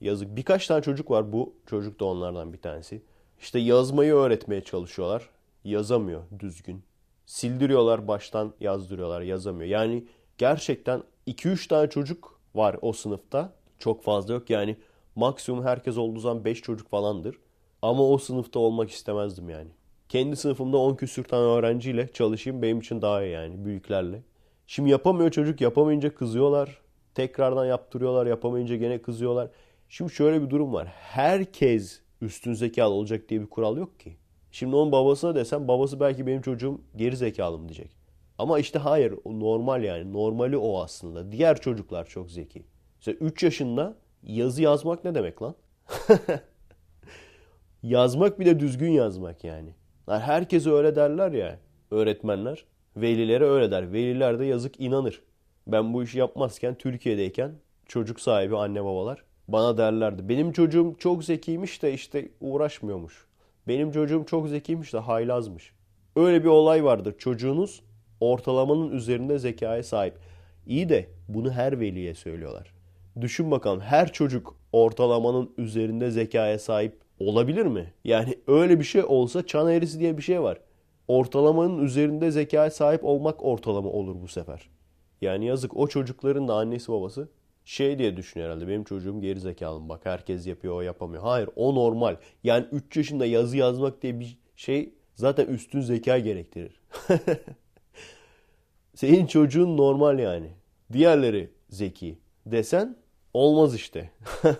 Yazık. Birkaç tane çocuk var. Bu çocuk da onlardan bir tanesi. İşte yazmayı öğretmeye çalışıyorlar. Yazamıyor düzgün. Sildiriyorlar baştan yazdırıyorlar yazamıyor. Yani gerçekten 2-3 tane çocuk var o sınıfta. Çok fazla yok. Yani maksimum herkes olduğu zaman 5 çocuk falandır. Ama o sınıfta olmak istemezdim yani. Kendi sınıfımda 10 küsür tane öğrenciyle çalışayım benim için daha iyi yani büyüklerle. Şimdi yapamıyor çocuk yapamayınca kızıyorlar. Tekrardan yaptırıyorlar yapamayınca gene kızıyorlar. Şimdi şöyle bir durum var. Herkes üstün zekalı olacak diye bir kural yok ki. Şimdi onun babasına desem babası belki benim çocuğum geri zekalı mı diyecek. Ama işte hayır normal yani. Normali o aslında. Diğer çocuklar çok zeki. Mesela 3 yaşında yazı yazmak ne demek lan? yazmak bile düzgün yazmak yani. Herkese öyle derler ya öğretmenler. Velilere öyle der. Veliler de yazık inanır. Ben bu işi yapmazken Türkiye'deyken çocuk sahibi anne babalar bana derlerdi. Benim çocuğum çok zekiymiş de işte uğraşmıyormuş. Benim çocuğum çok zekiymiş de haylazmış. Öyle bir olay vardır. Çocuğunuz ortalamanın üzerinde zekaya sahip. İyi de bunu her veliye söylüyorlar. Düşün bakalım her çocuk ortalamanın üzerinde zekaya sahip olabilir mi? Yani öyle bir şey olsa çan eğrisi diye bir şey var. Ortalamanın üzerinde zekaya sahip olmak ortalama olur bu sefer. Yani yazık o çocukların da annesi babası şey diye düşünüyor herhalde. Benim çocuğum geri zekalı bak herkes yapıyor o yapamıyor. Hayır o normal. Yani 3 yaşında yazı yazmak diye bir şey zaten üstün zeka gerektirir. Senin çocuğun normal yani. Diğerleri zeki desen olmaz işte.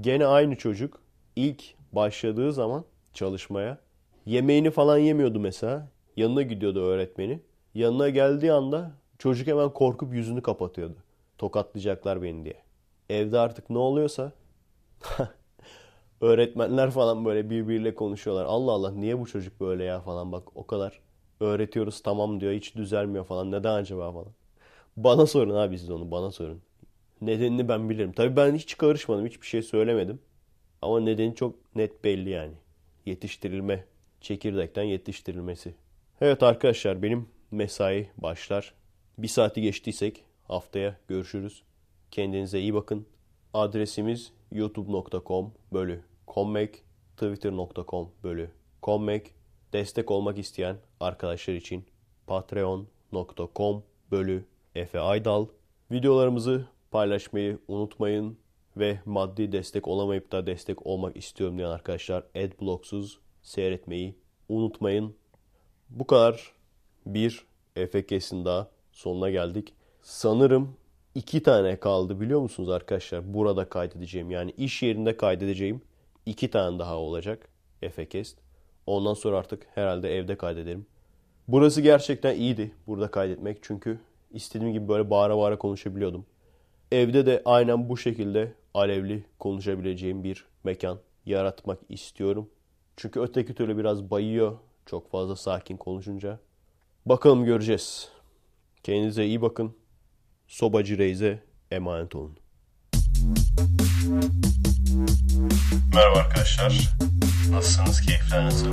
Gene aynı çocuk ilk başladığı zaman çalışmaya yemeğini falan yemiyordu mesela. Yanına gidiyordu öğretmeni. Yanına geldiği anda çocuk hemen korkup yüzünü kapatıyordu. Tokatlayacaklar beni diye. Evde artık ne oluyorsa öğretmenler falan böyle birbiriyle konuşuyorlar. Allah Allah niye bu çocuk böyle ya falan bak o kadar öğretiyoruz tamam diyor hiç düzelmiyor falan. Neden acaba falan. Bana sorun abi siz onu bana sorun. Nedenini ben bilirim. Tabii ben hiç karışmadım hiçbir şey söylemedim. Ama nedeni çok net belli yani. Yetiştirilme. Çekirdekten yetiştirilmesi. Evet arkadaşlar benim mesai başlar. Bir saati geçtiysek Haftaya görüşürüz. Kendinize iyi bakın. Adresimiz youtube.com bölü kommek, twitter.com bölü kommek. Destek olmak isteyen arkadaşlar için patreon.com bölü Efe Aydal. Videolarımızı paylaşmayı unutmayın ve maddi destek olamayıp da destek olmak istiyorum diyen arkadaşlar adblocksuz seyretmeyi unutmayın. Bu kadar bir EFK'sin daha sonuna geldik. Sanırım iki tane kaldı biliyor musunuz arkadaşlar? Burada kaydedeceğim yani iş yerinde kaydedeceğim iki tane daha olacak Efekest. Ondan sonra artık herhalde evde kaydederim. Burası gerçekten iyiydi burada kaydetmek çünkü istediğim gibi böyle bağıra bağıra konuşabiliyordum. Evde de aynen bu şekilde alevli konuşabileceğim bir mekan yaratmak istiyorum. Çünkü öteki türlü biraz bayıyor. Çok fazla sakin konuşunca. Bakalım göreceğiz. Kendinize iyi bakın. Sobacı Reis'e emanet olun. Merhaba arkadaşlar. Nasılsınız? Keyifler nasıl?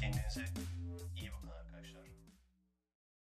Kendinize